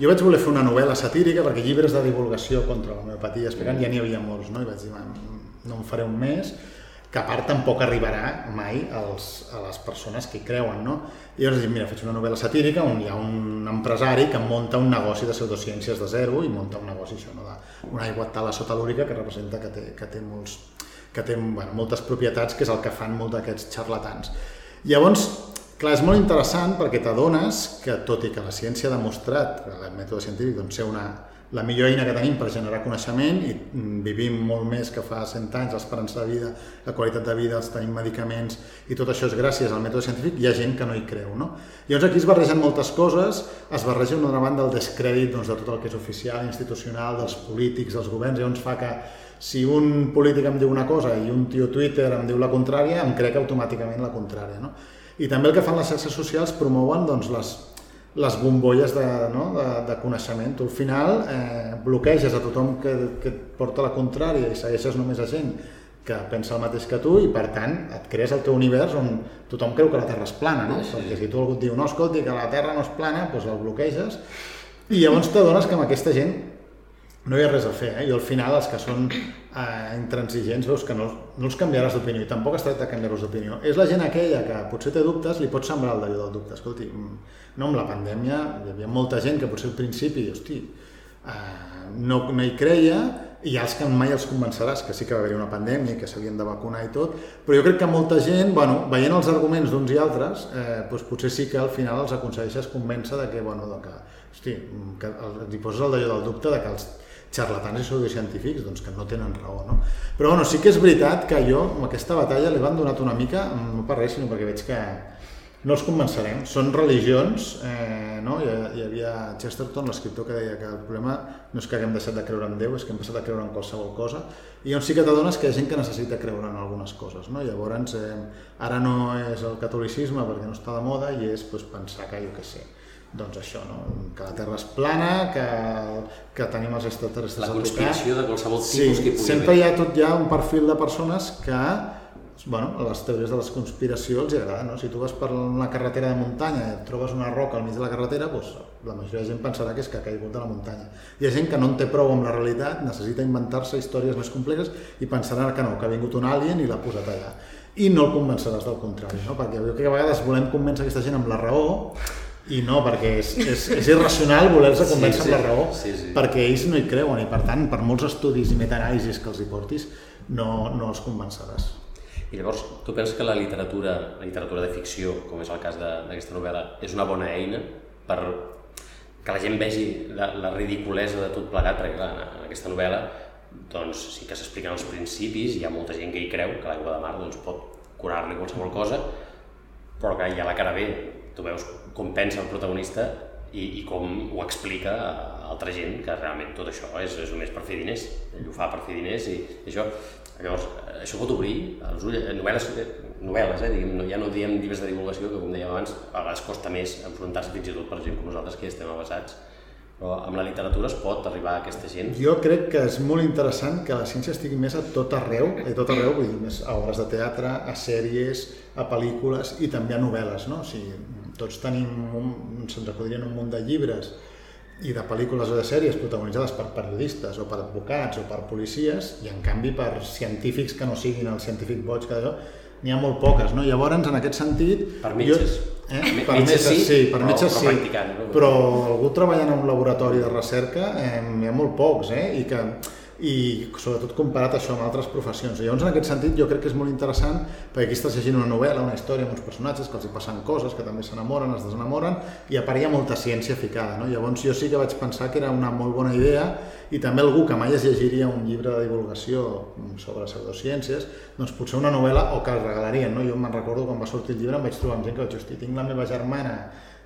Jo vaig voler fer una novel·la satírica perquè llibres de divulgació contra l'homeopatia explicant mm. ja n'hi havia molts, no? I vaig dir, no en faré un més, que a part tampoc arribarà mai als, a les persones que hi creuen, no? I llavors dic, mira, faig una novel·la satírica on hi ha un empresari que munta un negoci de pseudociències de zero i munta un negoci això, no? d'una aigua tala sota l'úrica que representa que té, que té, molts, que té bueno, moltes propietats, que és el que fan molts d'aquests xarlatans. Llavors, clar, és molt interessant perquè t'adones que, tot i que la ciència ha demostrat, el mètode científic doncs, ser una, la millor eina que tenim per generar coneixement i mm, vivim molt més que fa 100 anys, l'esperança de vida, la qualitat de vida, els tenim medicaments i tot això és gràcies al mètode científic, hi ha gent que no hi creu. No? Llavors aquí es barregen moltes coses, es barreja d'una banda el descrèdit doncs, de tot el que és oficial, institucional, dels polítics, dels governs, llavors fa que si un polític em diu una cosa i un tio Twitter em diu la contrària, em crec automàticament la contrària. No? I també el que fan les xarxes socials promouen doncs, les, les bombolles de, no? de, de coneixement. Tu al final eh, bloqueges a tothom que, que et porta la contrària i segueixes només a gent que pensa el mateix que tu i per tant et crees el teu univers on tothom creu que la Terra és plana, no? Sí. Perquè si tu algú et diu no, escolti, que la Terra no és plana, doncs el bloqueges i llavors t'adones que amb aquesta gent no hi ha res a fer, eh? i al final els que són eh, intransigents veus que no, no els canviaràs d'opinió i tampoc es tracta de canviar-los d'opinió. És la gent aquella que potser té dubtes, li pot sembrar el d'allò del dubte. Escolti, mm, no, amb la pandèmia hi havia molta gent que potser al principi, hosti, eh, no, no hi creia, i els que mai els convenceràs que sí que va haver-hi una pandèmia, que s'havien de vacunar i tot, però jo crec que molta gent, bueno, veient els arguments d'uns i altres, eh, doncs potser sí que al final els aconsegueixes convèncer de que, bueno, de que, hosti, que els hi poses el d'allò del dubte de que els xarlatans i pseudocientífics doncs, que no tenen raó. No? Però bueno, sí que és veritat que jo amb aquesta batalla l'he abandonat una mica, no per res, sinó perquè veig que, no els convencerem. Són religions, eh, no? hi, hi havia Chesterton, l'escriptor, que deia que el problema no és que haguem deixat de creure en Déu, és que hem passat a creure en qualsevol cosa, i on sí que t'adones que hi ha gent que necessita creure en algunes coses. No? Llavors, eh, ara no és el catolicisme perquè no està de moda i és pues, pensar que, jo què sé, doncs això, no? que la Terra és plana, que, que tenim els extraterrestres a tocar. La conspiració de qualsevol tipus sí, que hi pugui sempre hi ha tot ja un perfil de persones que bueno, les teories de les conspiracions els agrada, no? Si tu vas per una carretera de muntanya i trobes una roca al mig de la carretera, doncs, la majoria de gent pensarà que és que ha caigut de la muntanya. Hi ha gent que no en té prou amb la realitat, necessita inventar-se històries més complexes i pensarà que no, que ha vingut un alien i l'ha posat allà. I no el convenceràs del contrari, no? perquè jo crec que a vegades volem convèncer aquesta gent amb la raó i no, perquè és, és, és irracional voler-se convèncer sí, sí, amb la raó, sí, sí. perquè ells no hi creuen i per tant, per molts estudis i metanàlisis que els hi portis, no, no els convenceràs. I llavors, tu penses que la literatura, la literatura de ficció, com és el cas d'aquesta novel·la, és una bona eina per que la gent vegi la, la ridiculesa de tot plegat, perquè clar, en aquesta novel·la doncs, sí que s'expliquen els principis, hi ha molta gent que hi creu que l'aigua de mar doncs, pot curar-li qualsevol cosa, però que hi ha la cara B, tu veus com pensa el protagonista i, i com ho explica a altra gent, que realment tot això és, és només per fer diners, ell ho fa per fer diners i, i això Llavors, això pot obrir els ulls, eh, novel·les, eh, novel·les eh, diguem, ja no diem llibres de divulgació, que com dèiem abans, a vegades costa més enfrontar-se fins i tot per gent com nosaltres que estem avasats, però amb la literatura es pot arribar a aquesta gent. Jo crec que és molt interessant que la ciència estigui més a tot arreu, a tot arreu, vull dir, més a obres de teatre, a sèries, a pel·lícules i també a novel·les, no? O sigui, tots tenim, un, se'ns acudien un munt de llibres i de pel·lícules o de sèries protagonitzades per periodistes o per advocats o per policies i en canvi per científics que no siguin el científic boig que n'hi ha molt poques, no? Llavors, en aquest sentit... Per metges. Jo, eh? Per metges sí, sí per metges però, sí, però algú treballant en un laboratori de recerca eh, n'hi ha molt pocs, eh? I que i sobretot comparat això amb altres professions. Llavors, en aquest sentit, jo crec que és molt interessant perquè aquí estàs llegint una novel·la, una història amb uns personatges que els hi passen coses, que també s'enamoren, es desenamoren, i a part hi ha molta ciència ficada. No? Llavors jo sí que vaig pensar que era una molt bona idea i també algú que mai es llegiria un llibre de divulgació sobre pseudociències, doncs potser una novel·la o que el regalarien. No? Jo me'n recordo quan va sortir el llibre em vaig trobar amb gent que vaig dir, tinc la meva germana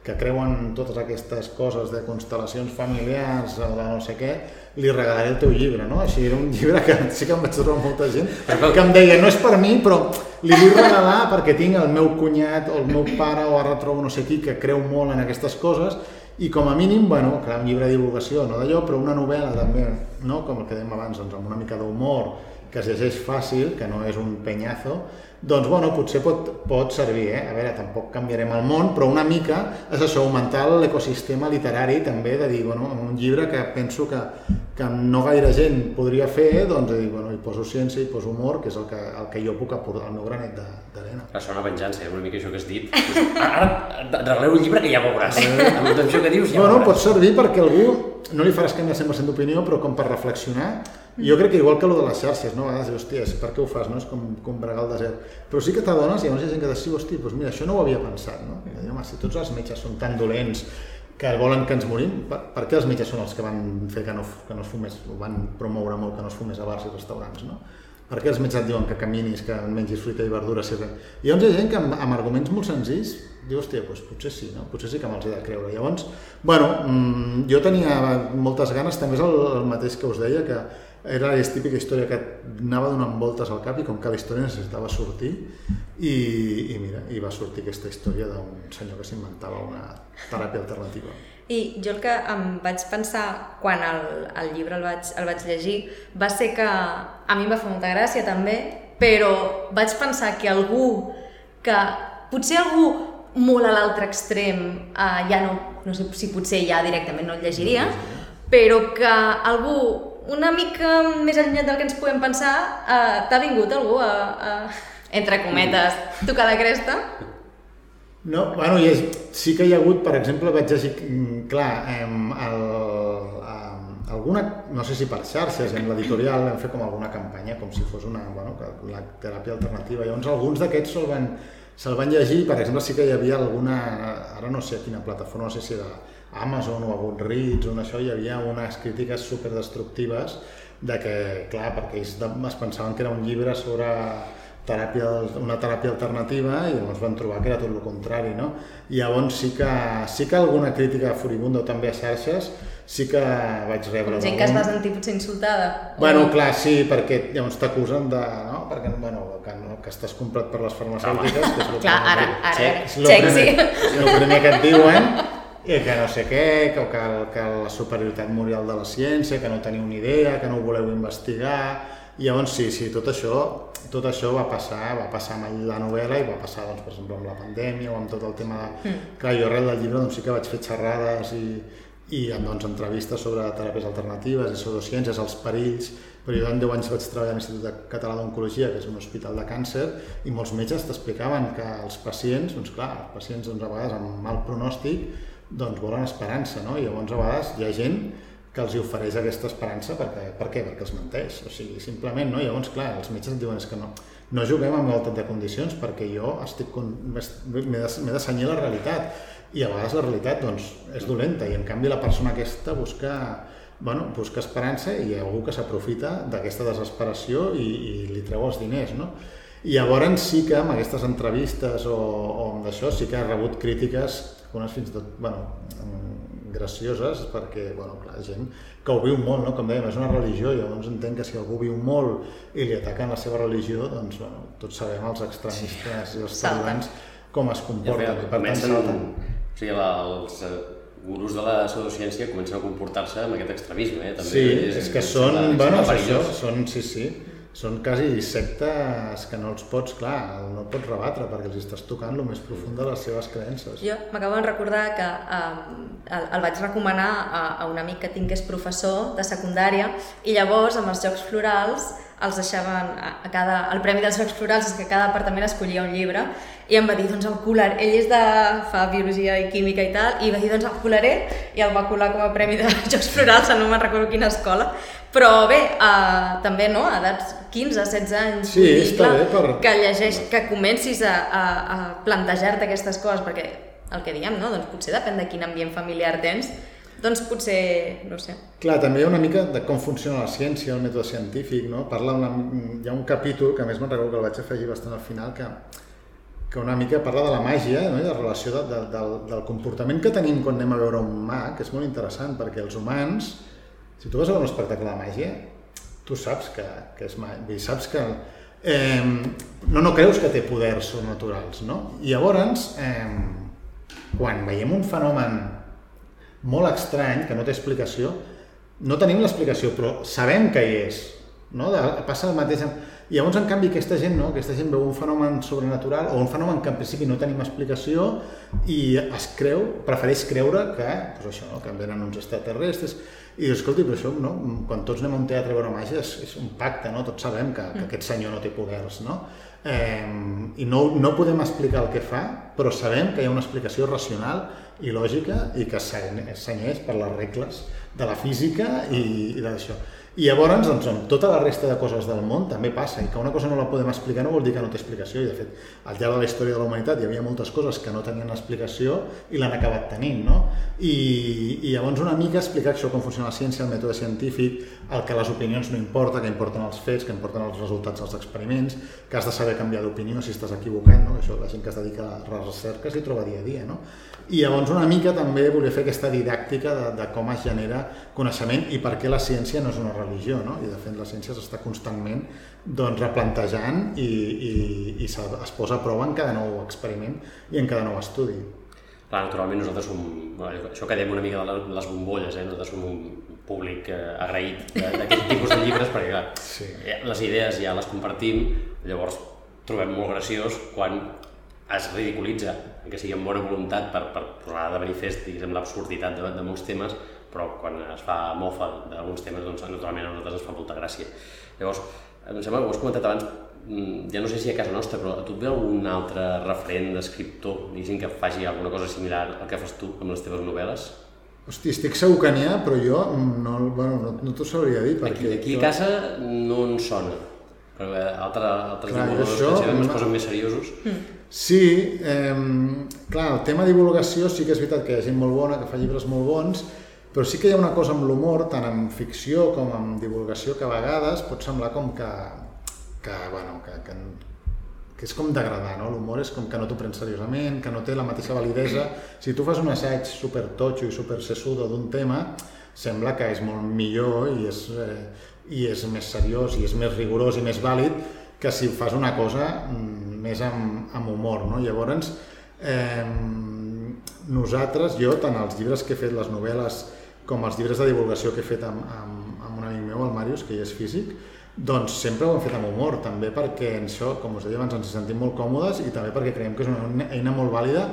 que creuen totes aquestes coses de constel·lacions familiars o de no sé què, li regalaré el teu llibre, no? Així era un llibre que sí que em vaig trobar molta gent que em deia, no és per mi, però li vull regalar perquè tinc el meu cunyat o el meu pare o ara trobo no sé qui que creu molt en aquestes coses i com a mínim, bueno, clar, un llibre de divulgació, no d'allò, però una novel·la també, no? com el que dèiem abans, doncs, amb una mica d'humor, que es llegeix fàcil, que no és un penyazo, doncs bueno, potser pot, pot servir, eh? a veure, tampoc canviarem el món, però una mica és això, augmentar l'ecosistema literari també, de dir, bueno, un llibre que penso que, que no gaire gent podria fer, doncs dir, bueno, hi poso ciència, hi poso humor, que és el que, el que jo puc aportar, el meu granet d'arena. Això és una venjança, eh? una mica això que has dit. Ara regaleu un llibre que ja veuràs. Amb tot això que dius ja bueno, veuràs. pot servir perquè algú no li faràs canviar 100% d'opinió, però com per reflexionar, jo crec que igual que el de les xarxes, no? a vegades hòstia, per què ho fas, no? És com, com bregar al desert. Però sí que t'adones, i llavors hi ha gent que diu, hòstia, doncs mira, això no ho havia pensat, no? I home, si tots els metges són tan dolents que volen que ens morim, per, per què els metges són els que van fer que no, que no es fumés, o van promoure molt que no es fumés a bars i restaurants, no? Per què els metges et diuen que caminis, que mengis fruita i verdures? I llavors hi ha gent que amb, amb arguments molt senzills diu, hòstia, doncs potser sí, no? potser sí que me'ls he de creure. Llavors, bueno, mmm, jo tenia moltes ganes, també és el, el mateix que us deia, que era la típica història que anava donant voltes al cap i com que la història necessitava sortir i, i mira, i va sortir aquesta història d'un senyor que s'inventava una teràpia alternativa. I jo el que em vaig pensar quan el, el llibre el vaig, el vaig llegir va ser que a mi em va fer molta gràcia també, però vaig pensar que algú que potser algú molt a l'altre extrem eh, ja no, no sé si potser ja directament no el llegiria, però que algú una mica més allunyat del que ens podem pensar, uh, t'ha vingut algú a, a, entre cometes, tocar la cresta? No, bueno, ha, sí que hi ha hagut, per exemple, vaig llegir, mm, clar, em, el, em, alguna, no sé si per xarxes, en l'editorial vam fer com alguna campanya, com si fos una, bueno, la teràpia alternativa. Llavors, alguns d'aquests se'l van, se van llegir, per exemple, sí que hi havia alguna, ara no sé quina plataforma, no sé si era Amazon o a Goodreads o en això hi havia unes crítiques superdestructives de que, clar, perquè ells es pensaven que era un llibre sobre teràpia, una teràpia alternativa i llavors van trobar que era tot el contrari, no? I llavors sí que, sí que alguna crítica furibunda o també a xarxes sí que vaig rebre... Gent que es va sentir potser insultada. Bueno, clar, sí, perquè llavors t'acusen de... Perquè, bueno, que, no, que estàs comprat per les farmacèutiques, que és el clar, ara, ara, és el primer, sí. és el primer que et diuen, i que no sé què, que, que, que la superioritat moral de la ciència, que no teniu ni idea, que no ho voleu investigar... I llavors sí, sí, tot això, tot això va passar, va passar amb la novel·la i va passar, doncs, per exemple, amb la pandèmia o amb tot el tema de... Mm. Clar, jo arrel del llibre doncs, sí que vaig fer xerrades i, i doncs, entrevistes sobre teràpies alternatives i pseudociències, els perills, però jo en 10 anys vaig treballar a l'Institut Català d'Oncologia, que és un hospital de càncer, i molts metges t'explicaven que els pacients, doncs clar, els pacients doncs, a vegades amb mal pronòstic, doncs volen esperança, no? I llavors a vegades hi ha gent que els ofereix aquesta esperança perquè, per què? Perquè els menteix, o sigui, simplement, no? Llavors, clar, els metges et diuen és que no, no juguem amb igualtat de condicions perquè jo estic m'he de, de la realitat i a vegades la realitat doncs, és dolenta i en canvi la persona aquesta busca, bueno, busca esperança i hi ha algú que s'aprofita d'aquesta desesperació i, i li treu els diners, no? I llavors sí que amb aquestes entrevistes o, o amb això sí que ha rebut crítiques unes fins i tot bueno, gracioses perquè bueno, clar, gent que ho viu molt, no? com dèiem, és una religió i llavors entenc que si algú viu molt i li ataquen la seva religió, doncs bueno, tots sabem els extremistes sí. i els talibans com es comporten. Ja, per comencen, tant, o sigui, la, els eh, gurus de la pseudociència comencen a comportar-se amb aquest extremisme. Eh? També sí, és, és que són, bueno, és això, són, sí, sí, són quasi sectes que no els pots, clar, no pots rebatre perquè els estàs tocant el més profund de les seves creences. Jo m'acabo de recordar que eh, el, vaig recomanar a, a un amic que tinc que és professor de secundària i llavors amb els Jocs Florals els deixaven a cada, el premi dels Jocs Florals és que cada departament escollia un llibre i em va dir, doncs el colar, ell és de fa biologia i química i tal, i va dir, doncs el colaré i el va colar com a premi de <laughs> Jocs Florals, no me'n recordo quina escola, però bé, uh, també no, a edats 15, 16 anys, sí, dir, clar, bé per... que llegeix, que comencis a, a, a plantejar-te aquestes coses, perquè el que diem, no? doncs potser depèn de quin ambient familiar tens, doncs potser, no sé. Clar, també hi ha una mica de com funciona la ciència, el mètode científic, no? Parla una, hi ha un capítol, que a més me'n recordo que el vaig afegir bastant al final, que, que una mica parla de la màgia no? i de la relació de, de, del, del comportament que tenim quan anem a veure un mag, que és molt interessant, perquè els humans, si tu vas a un espectacle de màgia, tu saps que, que és màgia, saps que eh, no, no creus que té poders sobrenaturals, no? I llavors, eh, quan veiem un fenomen molt estrany, que no té explicació. No tenim l'explicació, però sabem que hi és. No? De, passa el mateix. I llavors, en canvi, aquesta gent, no? aquesta gent veu un fenomen sobrenatural o un fenomen que en principi no tenim explicació i es creu, prefereix creure que, doncs això, no? que venen uns extraterrestres i dius, escolti, però això, no? quan tots anem a un teatre a veure màgia és, és un pacte, no? tots sabem que, que aquest senyor no té poders, no? eh, i no, no podem explicar el que fa, però sabem que hi ha una explicació racional i lògica i que s'anyeix per les regles de la física i, i d'això. I llavors, doncs, amb tota la resta de coses del món també passa, i que una cosa no la podem explicar no vol dir que no té explicació, i de fet, al llarg de la història de la humanitat hi havia moltes coses que no tenien explicació i l'han acabat tenint, no? I, I llavors una mica explicar això, com funciona la ciència, el mètode científic, el que les opinions no importa, que importen els fets, que importen els resultats dels experiments, que has de saber canviar d'opinió si estàs equivocant, no? Això la gent que es dedica a les recerques hi troba dia a dia, no? I llavors una mica també volia fer aquesta didàctica de, de com es genera coneixement i per què la ciència no és una religió, no? I de fet la ciència s'està constantment doncs, replantejant i, i, i es posa a prova en cada nou experiment i en cada nou estudi. Clar, naturalment nosaltres som, això que dèiem una mica de les bombolles, eh? nosaltres som un públic eh, agraït d'aquest <laughs> tipus de llibres perquè clar, sí. Eh, les idees ja les compartim, llavors trobem molt graciós quan es ridiculitza, que sigui amb bona voluntat per, per posar de manifest diguéssim l'absurditat de, de molts temes, però quan es fa mofa d'alguns temes, doncs naturalment a nosaltres ens fa molta gràcia. Llavors, em sembla que ho has comentat abans, mm, ja no sé si a casa nostra, però a tu et ve algun altre referent d'escriptor, diguéssim, que faci alguna cosa similar al que fas tu amb les teves novel·les? Hosti, estic segur que n'hi ha, però jo no, bueno, no, no t'ho sabria dir. Perquè aquí, aquí a casa no en sona, però altres, altres Clar, divulgadors això, que es posen més seriosos. Mm Sí, eh, clar, el tema divulgació sí que és veritat que hi ha gent molt bona, que fa llibres molt bons, però sí que hi ha una cosa amb l'humor, tant en ficció com en divulgació, que a vegades pot semblar com que, que, bueno, que, que, que és com d'agradar, no? L'humor és com que no t'ho prens seriosament, que no té la mateixa validesa. Si tu fas un assaig super totxo i super sessudo d'un tema, sembla que és molt millor i és, eh, i és més seriós i és més rigorós i més vàlid que si fas una cosa mm, més amb, amb humor. No? Llavors, eh, nosaltres, jo, tant els llibres que he fet, les novel·les, com els llibres de divulgació que he fet amb, amb, amb un amic meu, el Màrius, que ja és físic, doncs sempre ho hem fet amb humor, també perquè en això, com us deia abans, ens sentim molt còmodes i també perquè creiem que és una eina molt vàlida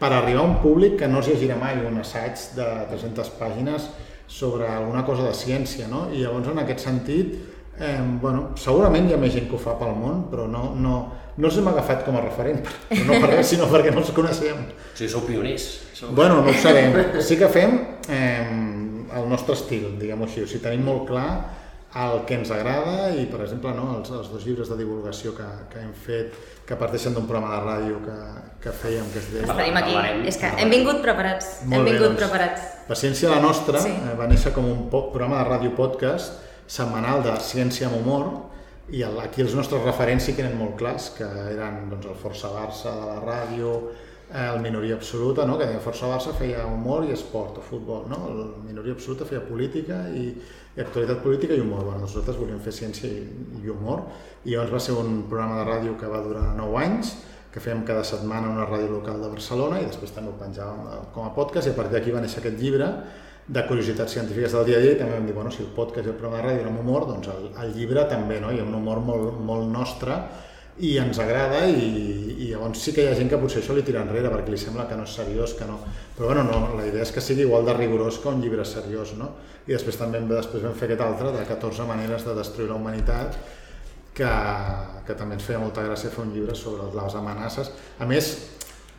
per arribar a un públic que no es llegirà mai un assaig de 300 pàgines sobre alguna cosa de ciència, no? I llavors, en aquest sentit, Eh, bueno, segurament hi ha més gent que ho fa pel món, però no, no, no els hem agafat com a referent, però no per res, sinó perquè no els coneixem. O sigui, sou pioners. Sou... Bueno, no ho sabem. Sí que fem eh, el nostre estil, diguem-ho així. O sigui, tenim molt clar el que ens agrada i, per exemple, no, els, els dos llibres de divulgació que, que hem fet, que parteixen d'un programa de ràdio que, que fèiem, que es deia... Estarem aquí, és que hem vingut preparats, Molt hem vingut bé, doncs, preparats. Paciència la nostra sí. eh, va néixer com un programa de ràdio podcast setmanal de ciència amb humor i el, aquí els nostres referents sí que eren molt clars, que eren doncs, el Força Barça de la ràdio, el Minoria Absoluta, no? que deia Força Barça feia humor i esport o futbol, no? el Minoria Absoluta feia política i, i actualitat política i humor. Bueno, nosaltres volíem fer ciència i, i humor i llavors va ser un programa de ràdio que va durar 9 anys que fèiem cada setmana una ràdio local de Barcelona i després també ho penjàvem eh, com a podcast i a partir d'aquí va néixer aquest llibre de curiositats científiques del dia a dia i també vam dir, bueno, si el podcast i el programa de ràdio era amb humor, doncs el, el llibre també, no? hi ha un humor molt, molt nostre i ens agrada i, i llavors sí que hi ha gent que potser això li tira enrere perquè li sembla que no és seriós, que no... Però bueno, no, la idea és que sigui igual de rigorós que un llibre seriós, no? I després també després vam fer aquest altre de 14 maneres de destruir la humanitat que, que també ens feia molta gràcia fer un llibre sobre les amenaces. A més,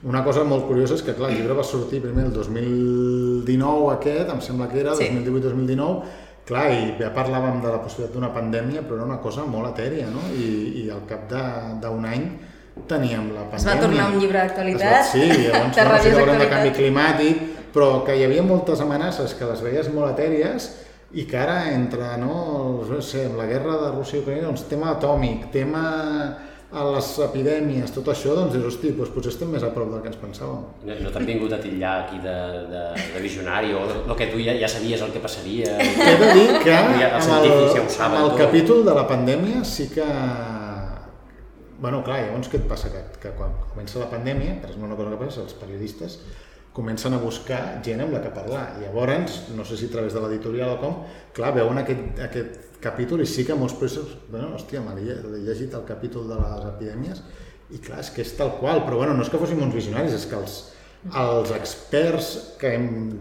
una cosa molt curiosa és que, clar, el llibre va sortir primer el 2019 aquest, em sembla que era, sí. 2018-2019, clar, i ja parlàvem de la possibilitat d'una pandèmia, però era una cosa molt etèria, no? I, i al cap d'un any teníem la pandèmia. Es va tornar un llibre d'actualitat. Sí, llavors <laughs> de, no, si de canvi climàtic, però que hi havia moltes amenaces que les veies molt etèries i que ara entre no, no sé, la guerra de Rússia i Ucraïna, doncs tema atòmic, tema a les epidèmies, tot això, doncs dius, hosti, doncs potser estem més a prop del que ens pensàvem. No, no t'han vingut a titllar aquí de, de, de visionari o el que tu ja, ja sabies el que passaria? He de dir que ja, el amb el, ja amb el capítol de la pandèmia sí que... Bueno, clar, llavors què et passa? Que, que quan comença la pandèmia, per exemple, una cosa que passa, els periodistes comencen a buscar gent amb la que parlar. Llavors, no sé si a través de l'editorial o com, clar, veuen aquest, aquest capítol i sí que molts professors, bueno, hòstia, m'he llegit el capítol de les epidèmies i clar, és que és tal qual, però bueno, no és que fóssim uns visionaris, és que els, els experts que,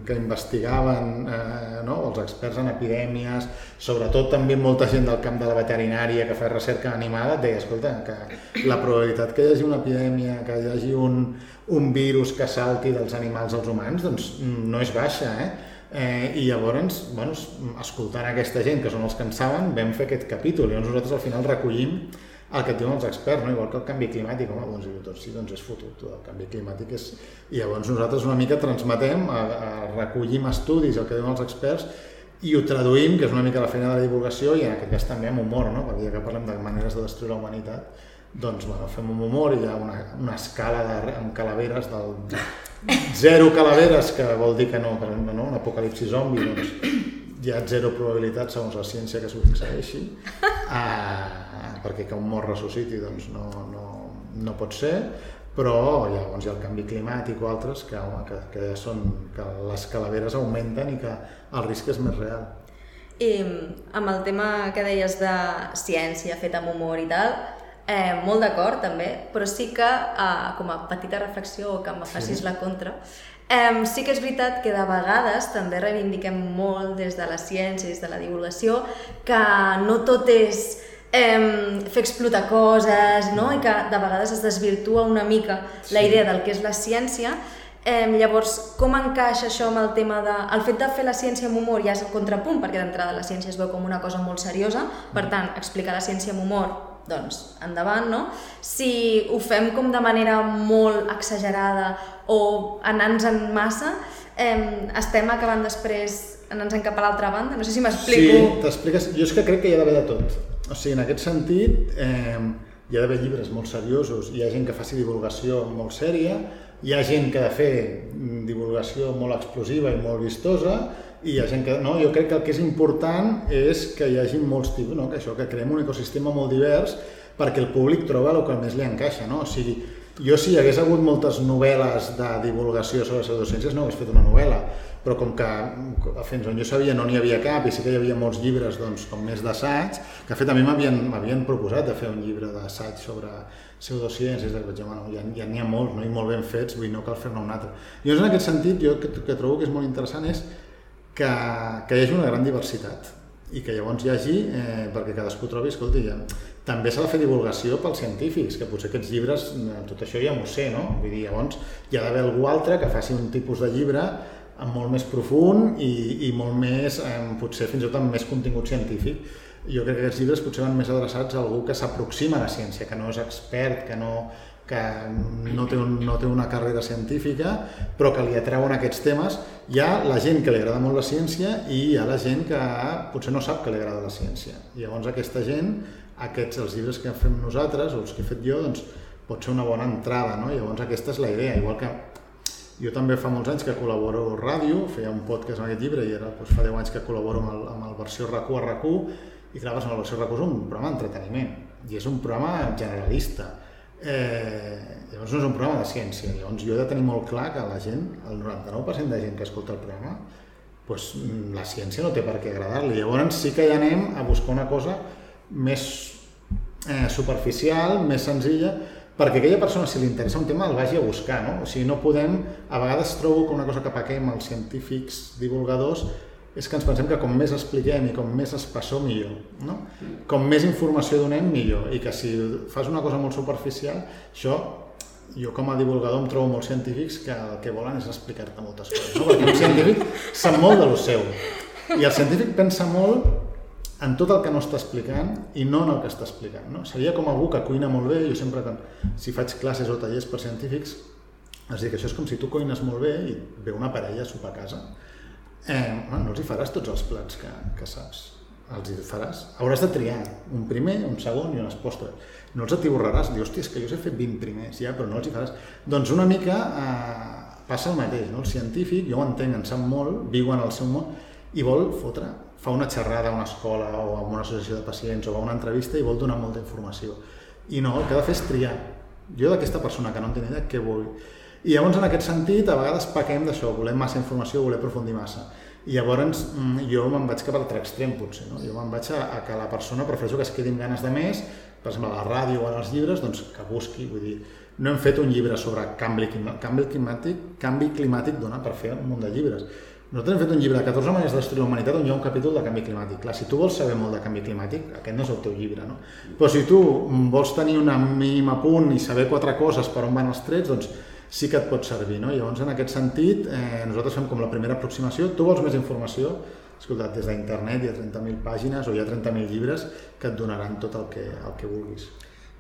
que investigaven, eh, no? els experts en epidèmies, sobretot també molta gent del camp de la veterinària que fa recerca animada, et deia, escolta, que la probabilitat que hi hagi una epidèmia, que hi hagi un, un virus que salti dels animals als humans, doncs no és baixa, eh? Eh, I llavors, bueno, escoltant aquesta gent, que són els que en saben, vam fer aquest capítol. I nosaltres al final recollim el que et diuen els experts, no? igual que el canvi climàtic, home, doncs tot, sí, doncs és fotut, el canvi climàtic és... I llavors nosaltres una mica transmetem, a, a recollim estudis, el que diuen els experts, i ho traduïm, que és una mica la feina de la divulgació, i en aquest cas també amb humor, no? perquè ja que parlem de maneres de destruir la humanitat, doncs bueno, fem un humor, hi ha una, una escala de, amb calaveres del zero calaveres, que vol dir que no, per exemple, no? un apocalipsi zombi, doncs hi ha zero probabilitat, segons la ciència, que succeeixi, uh, perquè que un mort ressusciti doncs no, no, no pot ser, però llavors hi ha el canvi climàtic o altres que, que, que ja són, que les calaveres augmenten i que el risc és més real. I amb el tema que deies de ciència feta amb humor i tal, eh, molt d'acord també, però sí que eh, com a petita reflexió que em facis sí. la contra, Um, sí que és veritat que de vegades també reivindiquem molt des de la ciència, des de la divulgació, que no tot és um, fer explotar coses, no? i que de vegades es desvirtua una mica sí. la idea del que és la ciència, Eh, llavors, com encaixa això amb el tema de... El fet de fer la ciència amb humor ja és el contrapunt, perquè d'entrada la ciència es veu com una cosa molt seriosa, per tant, explicar la ciència amb humor doncs endavant, no? Si ho fem com de manera molt exagerada o anant-nos en massa, eh, estem acabant després anant-nos cap a l'altra banda? No sé si m'explico. Sí, t'expliques. Jo és que crec que hi ha d'haver de tot. O sigui, en aquest sentit, eh, hi ha d'haver llibres molt seriosos, hi ha gent que faci divulgació molt sèria, hi ha gent que ha de fer divulgació molt explosiva i molt vistosa, i hi ha gent que... No, jo crec que el que és important és que hi hagi molts tipus, no? que això, que creem un ecosistema molt divers perquè el públic troba el que més li encaixa, no? O sigui, jo si hi hagués hagut moltes novel·les de divulgació sobre pseudociències no hagués fet una novel·la, però com que fins on jo sabia no n'hi havia cap i sí que hi havia molts llibres doncs, com més d'assaig, que fet a mi m'havien proposat de fer un llibre d'assaig sobre pseudociències, que vaig dir, bueno, ja n'hi ha, molts no? i molt ben fets, vull dir, no cal fer-ne un altre. I llavors en aquest sentit jo que, que trobo que és molt interessant és que, que hi hagi una gran diversitat i que llavors hi hagi, eh, perquè cadascú trobi, escolti, ja, també s'ha de fer divulgació pels científics, que potser aquests llibres, eh, tot això ja m'ho sé, no? Vull dir, llavors hi ha d'haver algú altre que faci un tipus de llibre molt més profund i, i molt més, eh, potser fins i tot amb més contingut científic. Jo crec que aquests llibres potser van més adreçats a algú que s'aproxima a la ciència, que no és expert, que no, que no té, un, no té una carrera científica, però que li atreuen aquests temes. Hi ha la gent que li agrada molt la ciència i hi ha la gent que potser no sap que li agrada la ciència. I llavors aquesta gent, aquests, els llibres que fem nosaltres, o els que he fet jo, doncs pot ser una bona entrada, no? Llavors aquesta és la idea, igual que jo també fa molts anys que col·laboro a ràdio, feia un podcast amb aquest llibre i ara doncs, fa 10 anys que col·laboro amb el, amb el versió RAC1 a RAC1 i clar, doncs, el versió RAC1 és un programa d'entreteniment i és un programa generalista Eh, llavors no és un programa de ciència, llavors jo he de tenir molt clar que la gent, el 99% de gent que escolta el programa, doncs, la ciència no té per què agradar-li. Llavors sí que hi anem a buscar una cosa més eh, superficial, més senzilla, perquè aquella persona, si li interessa un tema, el vagi a buscar, no? O sigui, no podem... A vegades trobo que una cosa que paquem els científics divulgadors és que ens pensem que com més expliquem i com més espessó, millor. No? Com més informació donem, millor. I que si fas una cosa molt superficial, això jo com a divulgador em trobo molts científics que el que volen és explicar-te moltes coses, no? perquè un científic sap molt de lo seu i el científic pensa molt en tot el que no està explicant i no en el que està explicant. No? Seria com algú que cuina molt bé, jo sempre, si faig classes o tallers per científics, és dir, que això és com si tu cuines molt bé i ve una parella a sopar a casa eh, no els hi faràs tots els plats que, que saps. Els hi faràs. Hauràs de triar un primer, un segon i un postres. No els atiborraràs. Dius, hòstia, és que jo us he fet 20 primers, ja, però no els hi faràs. Doncs una mica eh, passa el mateix, no? El científic, jo ho entenc, en sap molt, viu en el seu món i vol fotre, fa una xerrada a una escola o a una associació de pacients o a una entrevista i vol donar molta informació. I no, el que ha de fer és triar. Jo d'aquesta persona que no en té idea, què vull? I llavors, en aquest sentit, a vegades paquem d'això, volem massa informació, volem aprofundir massa. I llavors mm, jo me'n vaig cap a l'altre extrem, potser. No? Jo me'n vaig a, a que la persona prefereixo que es quedi amb ganes de més, per exemple, a la ràdio o en els llibres, doncs que busqui, vull dir, no hem fet un llibre sobre canvi, canvi climàtic, canvi climàtic dona per fer un munt de llibres. Nosaltres hem fet un llibre de 14 maneres de la humanitat on hi ha un capítol de canvi climàtic. Clar, si tu vols saber molt de canvi climàtic, aquest no és el teu llibre, no? Però si tu vols tenir una mínima punt i saber quatre coses per on van els trets, doncs sí que et pot servir, no? Llavors, en aquest sentit, eh, nosaltres fem com la primera aproximació. Tu vols més informació? Escolta, des d'internet hi ha 30.000 pàgines o hi ha 30.000 llibres que et donaran tot el que, el que vulguis.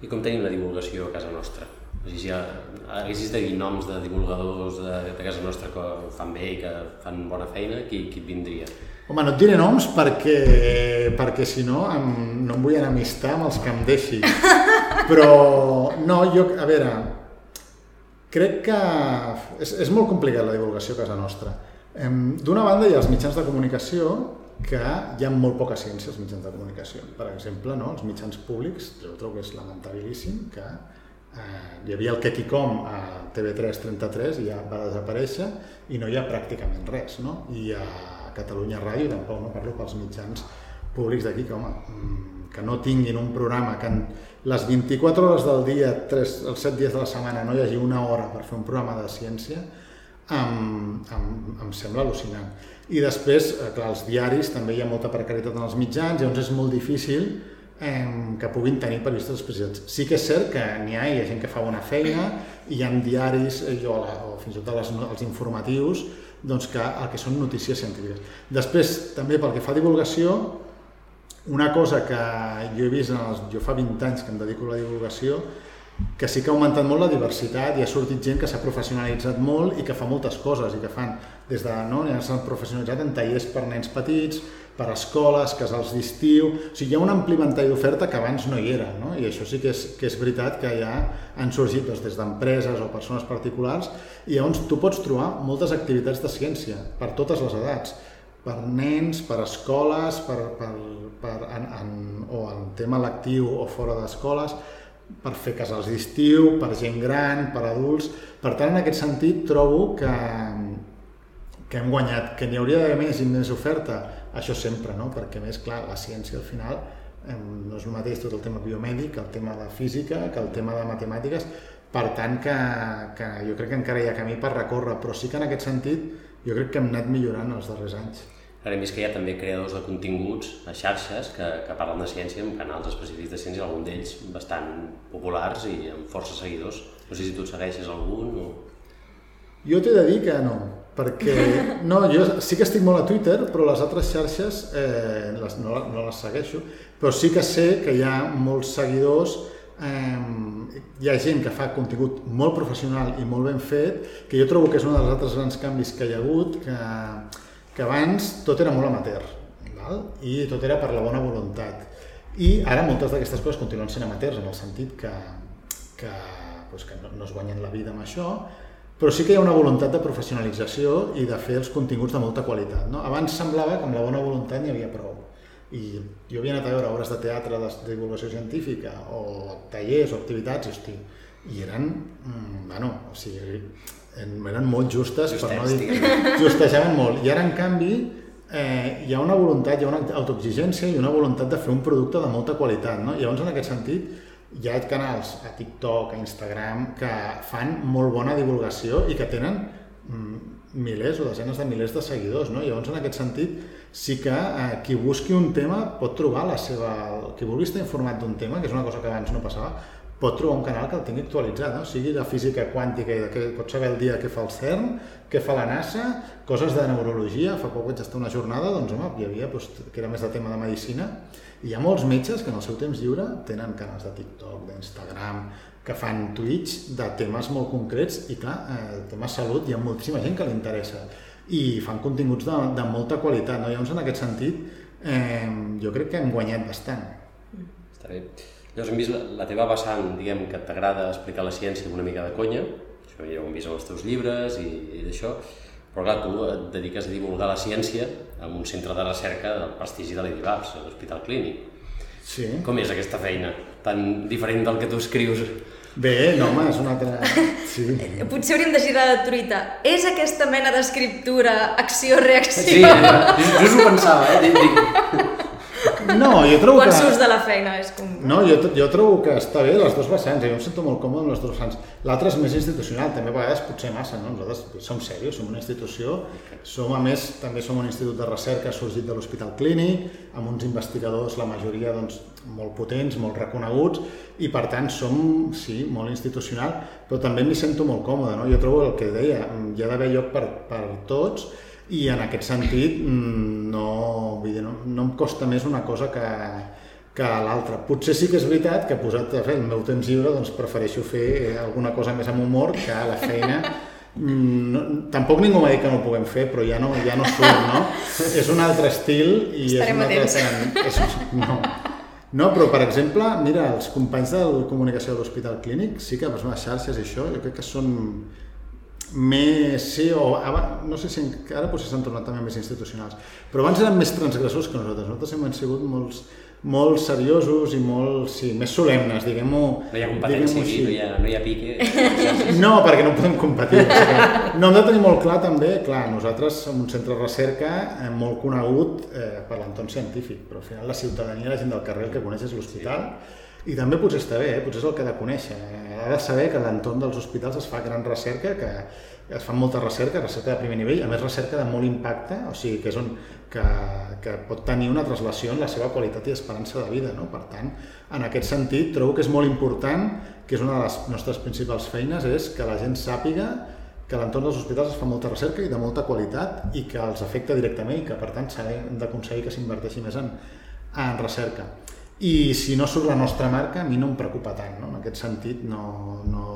I com tenim la divulgació a casa nostra? Si ja haguessis de dir noms de divulgadors de, de casa nostra que fan bé i que fan bona feina, qui, qui et vindria? Home, no et diré noms perquè, perquè si no em, no em vull enemistar amb els que em deixi. <laughs> Però, no, jo, a veure, crec que és, és molt complicat la divulgació a casa nostra. D'una banda hi ha els mitjans de comunicació que hi ha molt poca ciència als mitjans de comunicació. Per exemple, no, els mitjans públics, jo trobo que és lamentabilíssim que eh, hi havia el Kekicom a TV3 33 i ja va desaparèixer i no hi ha pràcticament res. No? I a Catalunya Ràdio tampoc, no parlo pels mitjans públics d'aquí, que home, mm, que no tinguin un programa que en les 24 hores del dia, 3, els 7 dies de la setmana no hi hagi una hora per fer un programa de ciència, em, em, em sembla al·lucinant. I després, eh, clar, els diaris també hi ha molta precarietat en els mitjans, llavors és molt difícil eh, que puguin tenir periodistes especialitzats. Sí que és cert que n'hi ha, hi ha gent que fa bona feina, hi ha diaris eh, o, la, o fins i tot les, els informatius doncs que el que són notícies científiques. Després, també pel que fa a divulgació, una cosa que jo he vist, en els, jo fa 20 anys que em dedico a la divulgació, que sí que ha augmentat molt la diversitat i ha sortit gent que s'ha professionalitzat molt i que fa moltes coses i que fan des de, no, ja s'han professionalitzat en tallers per nens petits, per escoles, casals d'estiu... O sigui, hi ha un ampli ventall d'oferta que abans no hi era, no? i això sí que és, que és veritat que ja han sorgit doncs, des d'empreses o persones particulars i llavors tu pots trobar moltes activitats de ciència per totes les edats, per nens, per escoles, per, per, per, en, en, o en tema lectiu o fora d'escoles, per fer casals d'estiu, per gent gran, per adults... Per tant, en aquest sentit, trobo que, que hem guanyat, que n'hi hauria d'haver més i més oferta, això sempre, no? perquè més clar, la ciència al final eh, no és el mateix tot el tema biomèdic, el tema de física, que el tema de matemàtiques, per tant que, que jo crec que encara hi ha camí per recórrer, però sí que en aquest sentit jo crec que hem anat millorant els darrers anys. Ara hem vist que hi ha també creadors de continguts a xarxes que, que parlen de ciència amb canals específics de ciència, algun d'ells bastant populars i amb força seguidors. No sé si tu segueixes algun o... Jo t'he de dir que no, perquè <laughs> no, jo sí que estic molt a Twitter, però les altres xarxes eh, les, no, no les segueixo, però sí que sé que hi ha molts seguidors, eh, hi ha gent que fa contingut molt professional i molt ben fet, que jo trobo que és un dels altres grans canvis que hi ha hagut, que, que abans tot era molt amateur, val? i tot era per la bona voluntat. I ara moltes d'aquestes coses continuen sent amateurs, en el sentit que, que, doncs que no, no es guanyen la vida amb això, però sí que hi ha una voluntat de professionalització i de fer els continguts de molta qualitat. No? Abans semblava que amb la bona voluntat n'hi havia prou. I jo havia anat a veure obres de teatre de, divulgació científica o tallers o activitats i, hosti, i eren, mm, bueno, o sigui, eren molt justes, Justets, per no dir... <laughs> Justejaven molt. I ara, en canvi, eh, hi ha una voluntat, hi ha una autoexigència i una voluntat de fer un producte de molta qualitat. No? Llavors, en aquest sentit, hi ha canals a TikTok, a Instagram, que fan molt bona divulgació i que tenen mm, milers o desenes de milers de seguidors. No? Llavors, en aquest sentit, sí que eh, qui busqui un tema pot trobar la seva... Qui vulgui estar informat d'un tema, que és una cosa que abans no passava, pot trobar un canal que el tingui actualitzat, no? sigui de física quàntica i de que pot saber el dia què fa el CERN, què fa la NASA, coses de neurologia, fa poc vaig estar una jornada, doncs home, hi havia, doncs, que era més de tema de medicina, i hi ha molts metges que en el seu temps lliure tenen canals de TikTok, d'Instagram, que fan Twitch de temes molt concrets i clar, eh, el tema salut hi ha moltíssima gent que li interessa i fan continguts de, de molta qualitat, no? Llavors, en aquest sentit, eh, jo crec que hem guanyat bastant. Està bé. Llavors hem vist la, la teva vessant, diguem, que t'agrada explicar la ciència amb una mica de conya, això ja ho hem vist en els teus llibres i, i d'això, però clar, tu et dediques a divulgar la ciència en un centre de recerca del prestigi de l'Edivars, a l'Hospital Clínic. Sí. Com és aquesta feina, tan diferent del que tu escrius? Bé, no, home, és una altra... Sí. <laughs> Potser hauríem de girar de truita. És aquesta mena d'escriptura acció-reacció? Sí, jo, jo ho pensava, eh? Dic, dic, No, jo trobo Quan que... surts de la feina és com... No, jo, jo trobo que està bé les dues vessants, jo em sento molt còmode amb les dues vessants. L'altre és més institucional, també a vegades potser massa, no? Nosaltres som serios, som una institució, som a més, també som un institut de recerca sorgit de l'Hospital Clínic, amb uns investigadors, la majoria doncs, molt potents, molt reconeguts, i per tant som, sí, molt institucional, però també m'hi sento molt còmode, no? Jo trobo el que deia, hi ha d'haver lloc per, per tots, i en aquest sentit mm, no, vull dir, no, no em costa més una cosa que, que l'altra. Potser sí que és veritat que posat a fer el meu temps lliure doncs prefereixo fer alguna cosa més amb humor que a la feina mm, no, tampoc ningú m'ha dit que no ho puguem fer, però ja no, ja no surt, no? és un altre estil i Estarem és un altre... És, no. no, però per exemple, mira, els companys de la comunicació de l'Hospital Clínic sí que amb les xarxes i això, jo crec que són més, sí, o no sé si ara potser s'han tornat també més institucionals, però abans eren més transgressors que nosaltres, nosaltres hem sigut molts, molt seriosos i molt, sí, més solemnes, diguem-ho No hi ha competència aquí, no hi ha, no hi ha pique. <laughs> No, perquè no podem competir. O sigui, no hem de tenir molt clar també, clar, nosaltres som un centre de recerca eh, molt conegut eh, per l'entorn científic, però al final la ciutadania, la gent del carrer, el que coneix és l'hospital, i també potser està bé, eh? potser és el que ha de conèixer. Ha de saber que a l'entorn dels hospitals es fa gran recerca, que es fa molta recerca, recerca de primer nivell, a més recerca de molt impacte, o sigui, que és on que, que pot tenir una translació en la seva qualitat i esperança de vida. No? Per tant, en aquest sentit, trobo que és molt important, que és una de les nostres principals feines, és que la gent sàpiga que a l'entorn dels hospitals es fa molta recerca i de molta qualitat i que els afecta directament i que per tant s'ha d'aconseguir que s'inverteixi més en, en recerca i si no surt la nostra marca a mi no em preocupa tant, no? en aquest sentit no, no,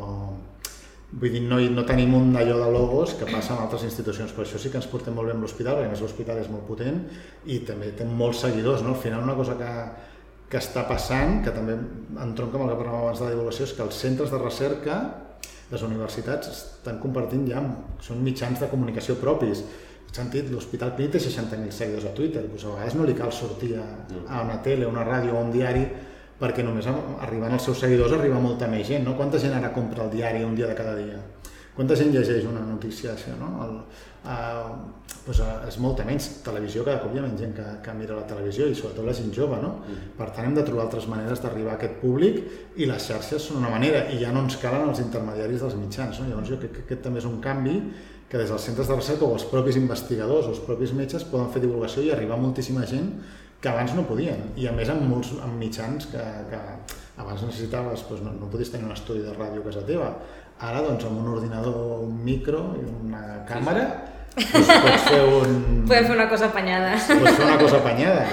vull dir, no, no tenim un allò de logos que passa en altres institucions, per això sí que ens portem molt bé amb l'hospital, perquè més l'hospital és molt potent i també té molts seguidors, no? al final una cosa que, que està passant, que també entronca amb el que parlàvem abans de la divulgació, és que els centres de recerca, les universitats, estan compartint ja, són mitjans de comunicació propis, sentit, l'Hospital Clínic té 60.000 seguidors a Twitter, doncs a vegades no li cal sortir a, a una tele, a una ràdio o a un diari perquè només arribant als seus seguidors arriba molta més gent, no? Quanta gent ara compra el diari un dia de cada dia? Quanta gent llegeix una notícia això, no? El, uh, doncs, uh, és molta menys. Televisió, cada cop hi ha menys gent que, que mira la televisió i sobretot la gent jove, no? Mm. Per tant, hem de trobar altres maneres d'arribar a aquest públic i les xarxes són una manera i ja no ens calen els intermediaris dels mitjans, no? Llavors jo crec que aquest també és un canvi que des dels centres de recerca o els propis investigadors o els propis metges poden fer divulgació i arribar a moltíssima gent que abans no podien. I a més amb molts amb mitjans que, que abans necessitaves, doncs no, no podies tenir un estudi de ràdio a casa teva. Ara, doncs, amb un ordinador, un micro i una càmera, doncs pots fer un... <laughs> Podem fer una cosa apanyada. Pots fer una cosa apanyada.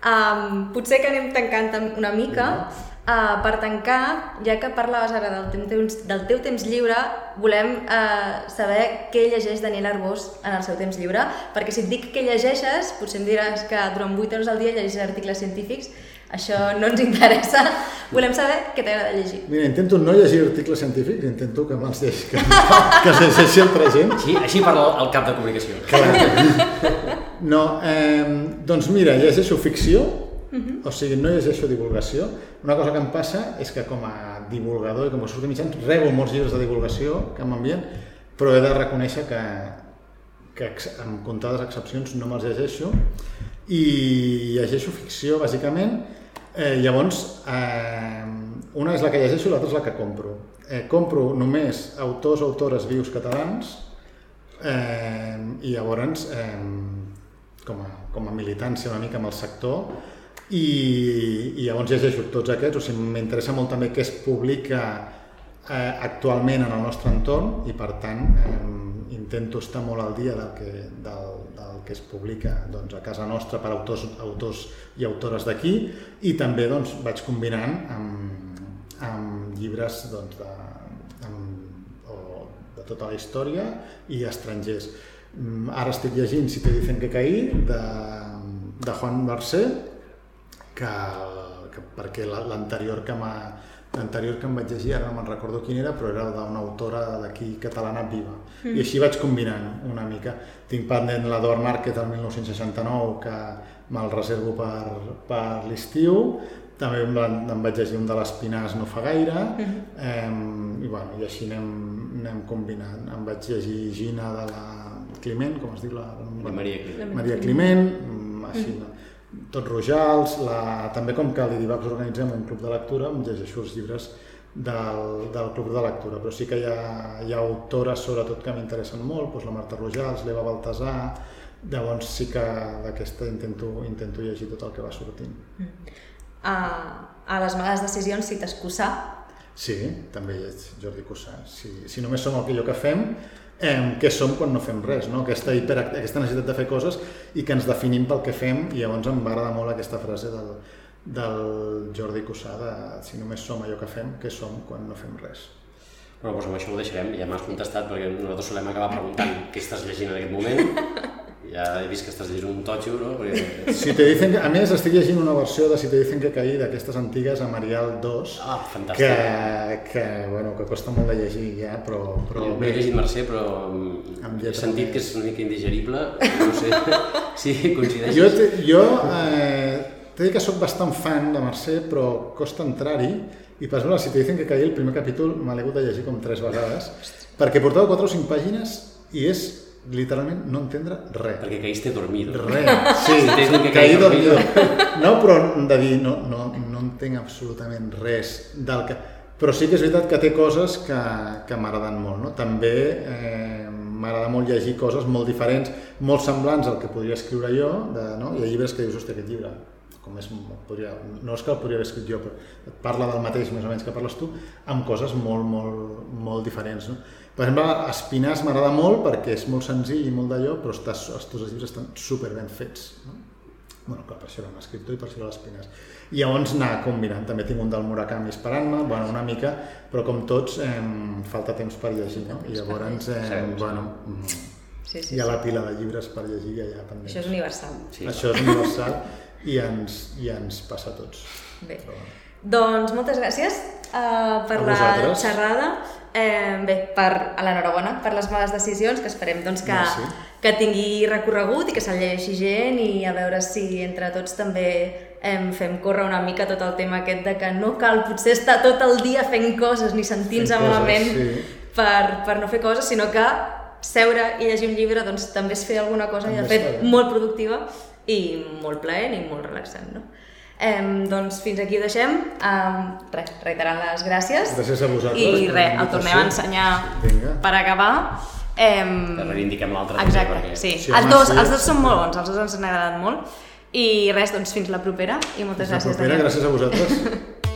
Um, potser que anem tancant una mica. Uh, per tancar, ja que parlaves ara del teu, temps, del teu temps lliure, volem uh, saber què llegeix Daniel Arbós en el seu temps lliure, perquè si et dic què llegeixes, potser em diràs que durant 8 hores al dia llegeixes articles científics, això no ens interessa. Volem saber què t'agrada llegir. Mira, intento no llegir articles científics, intento que me'ls llegeixi, que, <laughs> que els llegeixi altra gent. Així, així parla el cap de comunicació. Clar. No, eh, doncs mira, llegeixo ficció, Uh -huh. O sigui, no llegeixo divulgació. Una cosa que em passa és que com a divulgador i com a surt de mitjans rebo molts llibres de divulgació que m'envien, però he de reconèixer que, que amb comptades excepcions no me'ls llegeixo i llegeixo ficció, bàsicament. Eh, llavors, eh, una és la que llegeixo i l'altra és la que compro. Eh, compro només autors o autores vius catalans eh, i llavors, eh, com, a, com a militància una mica amb el sector, i, i llavors llegeixo tots aquests, o sigui, m'interessa molt també què es publica eh, actualment en el nostre entorn i per tant eh, intento estar molt al dia del que, del, que es publica doncs, a casa nostra per autors, autors i autores d'aquí i també doncs, vaig combinant amb, amb llibres doncs, de, amb, o, de tota la història i estrangers. Mm, ara estic llegint Si te dicen que caí de, de Juan Barcé que, que perquè l'anterior que m'ha l'anterior que em vaig llegir, ara no me'n recordo quin era, però era d'una autora d'aquí catalana viva. Mm. I així vaig combinant una mica. Tinc pendent l'Eduard Márquez del 1969, que me'l reservo per, per l'estiu, també em, em vaig llegir un de les Pinars no fa gaire, mm -hmm. eh, i, bueno, i així anem, anem combinant. Em vaig llegir Gina de la Climent, com es diu la... la Maria Climent. Maria Climent, mm, així, mm -hmm tots rojals, la, també com que a l'Idivaps organitzem un club de lectura, em llegeixo els llibres del, del club de lectura, però sí que hi ha, hi ha autores sobretot que m'interessen molt, doncs la Marta Rojals, l'Eva Baltasar, llavors sí que d'aquesta intento, intento llegir tot el que va sortint. Mm. A, a les males decisions cites Cussà. Sí, també lleig Jordi Cussà. Si, si només som el que allò que fem, eh, què som quan no fem res, no? Aquesta, hiper, aquesta necessitat de fer coses i que ens definim pel que fem i llavors em va agradar molt aquesta frase del, del Jordi Cussà de si només som allò que fem, què som quan no fem res. Bueno, doncs amb això ho deixarem, ja m'has contestat perquè nosaltres solem acabar preguntant què estàs llegint en aquest moment <laughs> ja he vist que estàs llegint un totxo, no? Perquè... Si te dicen que, a més, estic llegint una versió de Si te dicen que caí d'aquestes antigues a Marial 2, ah, fantàstic. que, que, bueno, que costa molt de llegir ja, però... però jo bé, he llegit Mercè, però he sentit que és una mica indigerible, no sé <laughs> si coincideixes. Jo, te, jo eh, t'he dit que sóc bastant fan de Mercè, però costa entrar-hi, i per exemple, si te dicen que caí el primer capítol me l'he hagut de llegir com tres vegades, perquè portava 4 o 5 pàgines i és literalment no entendre res. Perquè caíste dormido. Res, <laughs> sí, que caí dormido. No, però de dir, no, no, no entenc absolutament res del que... Però sí que és veritat que té coses que, que m'agraden molt, no? També eh, m'agrada molt llegir coses molt diferents, molt semblants al que podria escriure jo, de, no? Hi ha llibres que dius, hòstia, aquest llibre, com és, podria, no és que el podria haver escrit jo, però parla del mateix més o menys que parles tu, amb coses molt, molt, molt diferents, no? Per exemple, Espinàs m'agrada molt perquè és molt senzill i molt d'allò, però està, els teus llibres estan super ben fets. No? bueno, clar, per això era un escriptor i per això era l'Espinàs. I llavors anar combinant, també tinc un del Murakami esperant-me, bueno, una mica, però com tots, eh, falta temps per llegir, no? I llavors, eh, bueno, sí, sí, hi ha la pila de llibres per llegir ja, ja pendents. Això és universal. Sí. Això és universal i ens, i ens passa a tots. Bé. Però... Doncs moltes gràcies uh, per la xerrada. Eh, bé, per, a l'enhorabona per les males decisions, que esperem doncs, que, sí. que tingui recorregut i que se'l llegeixi gent i a veure si entre tots també eh, fem córrer una mica tot el tema aquest de que no cal potser estar tot el dia fent coses ni sentint-se malament sí. per, per no fer coses, sinó que seure i llegir un llibre doncs, també és fer alguna cosa també i de fet molt productiva i molt plaent i molt relaxant. No? Eh, doncs fins aquí ho deixem. Eh, res, reiterant les gràcies. Gràcies a vosaltres. I res, el tornem a ensenyar Vinga. per acabar. Eh, que reivindiquem l'altre. Exacte, perquè... sí. sí els, dos, sí. els dos són molt bons, els dos ens han agradat molt. I res, doncs fins la propera i moltes fins gràcies. La propera, gràcies a vosaltres. <laughs>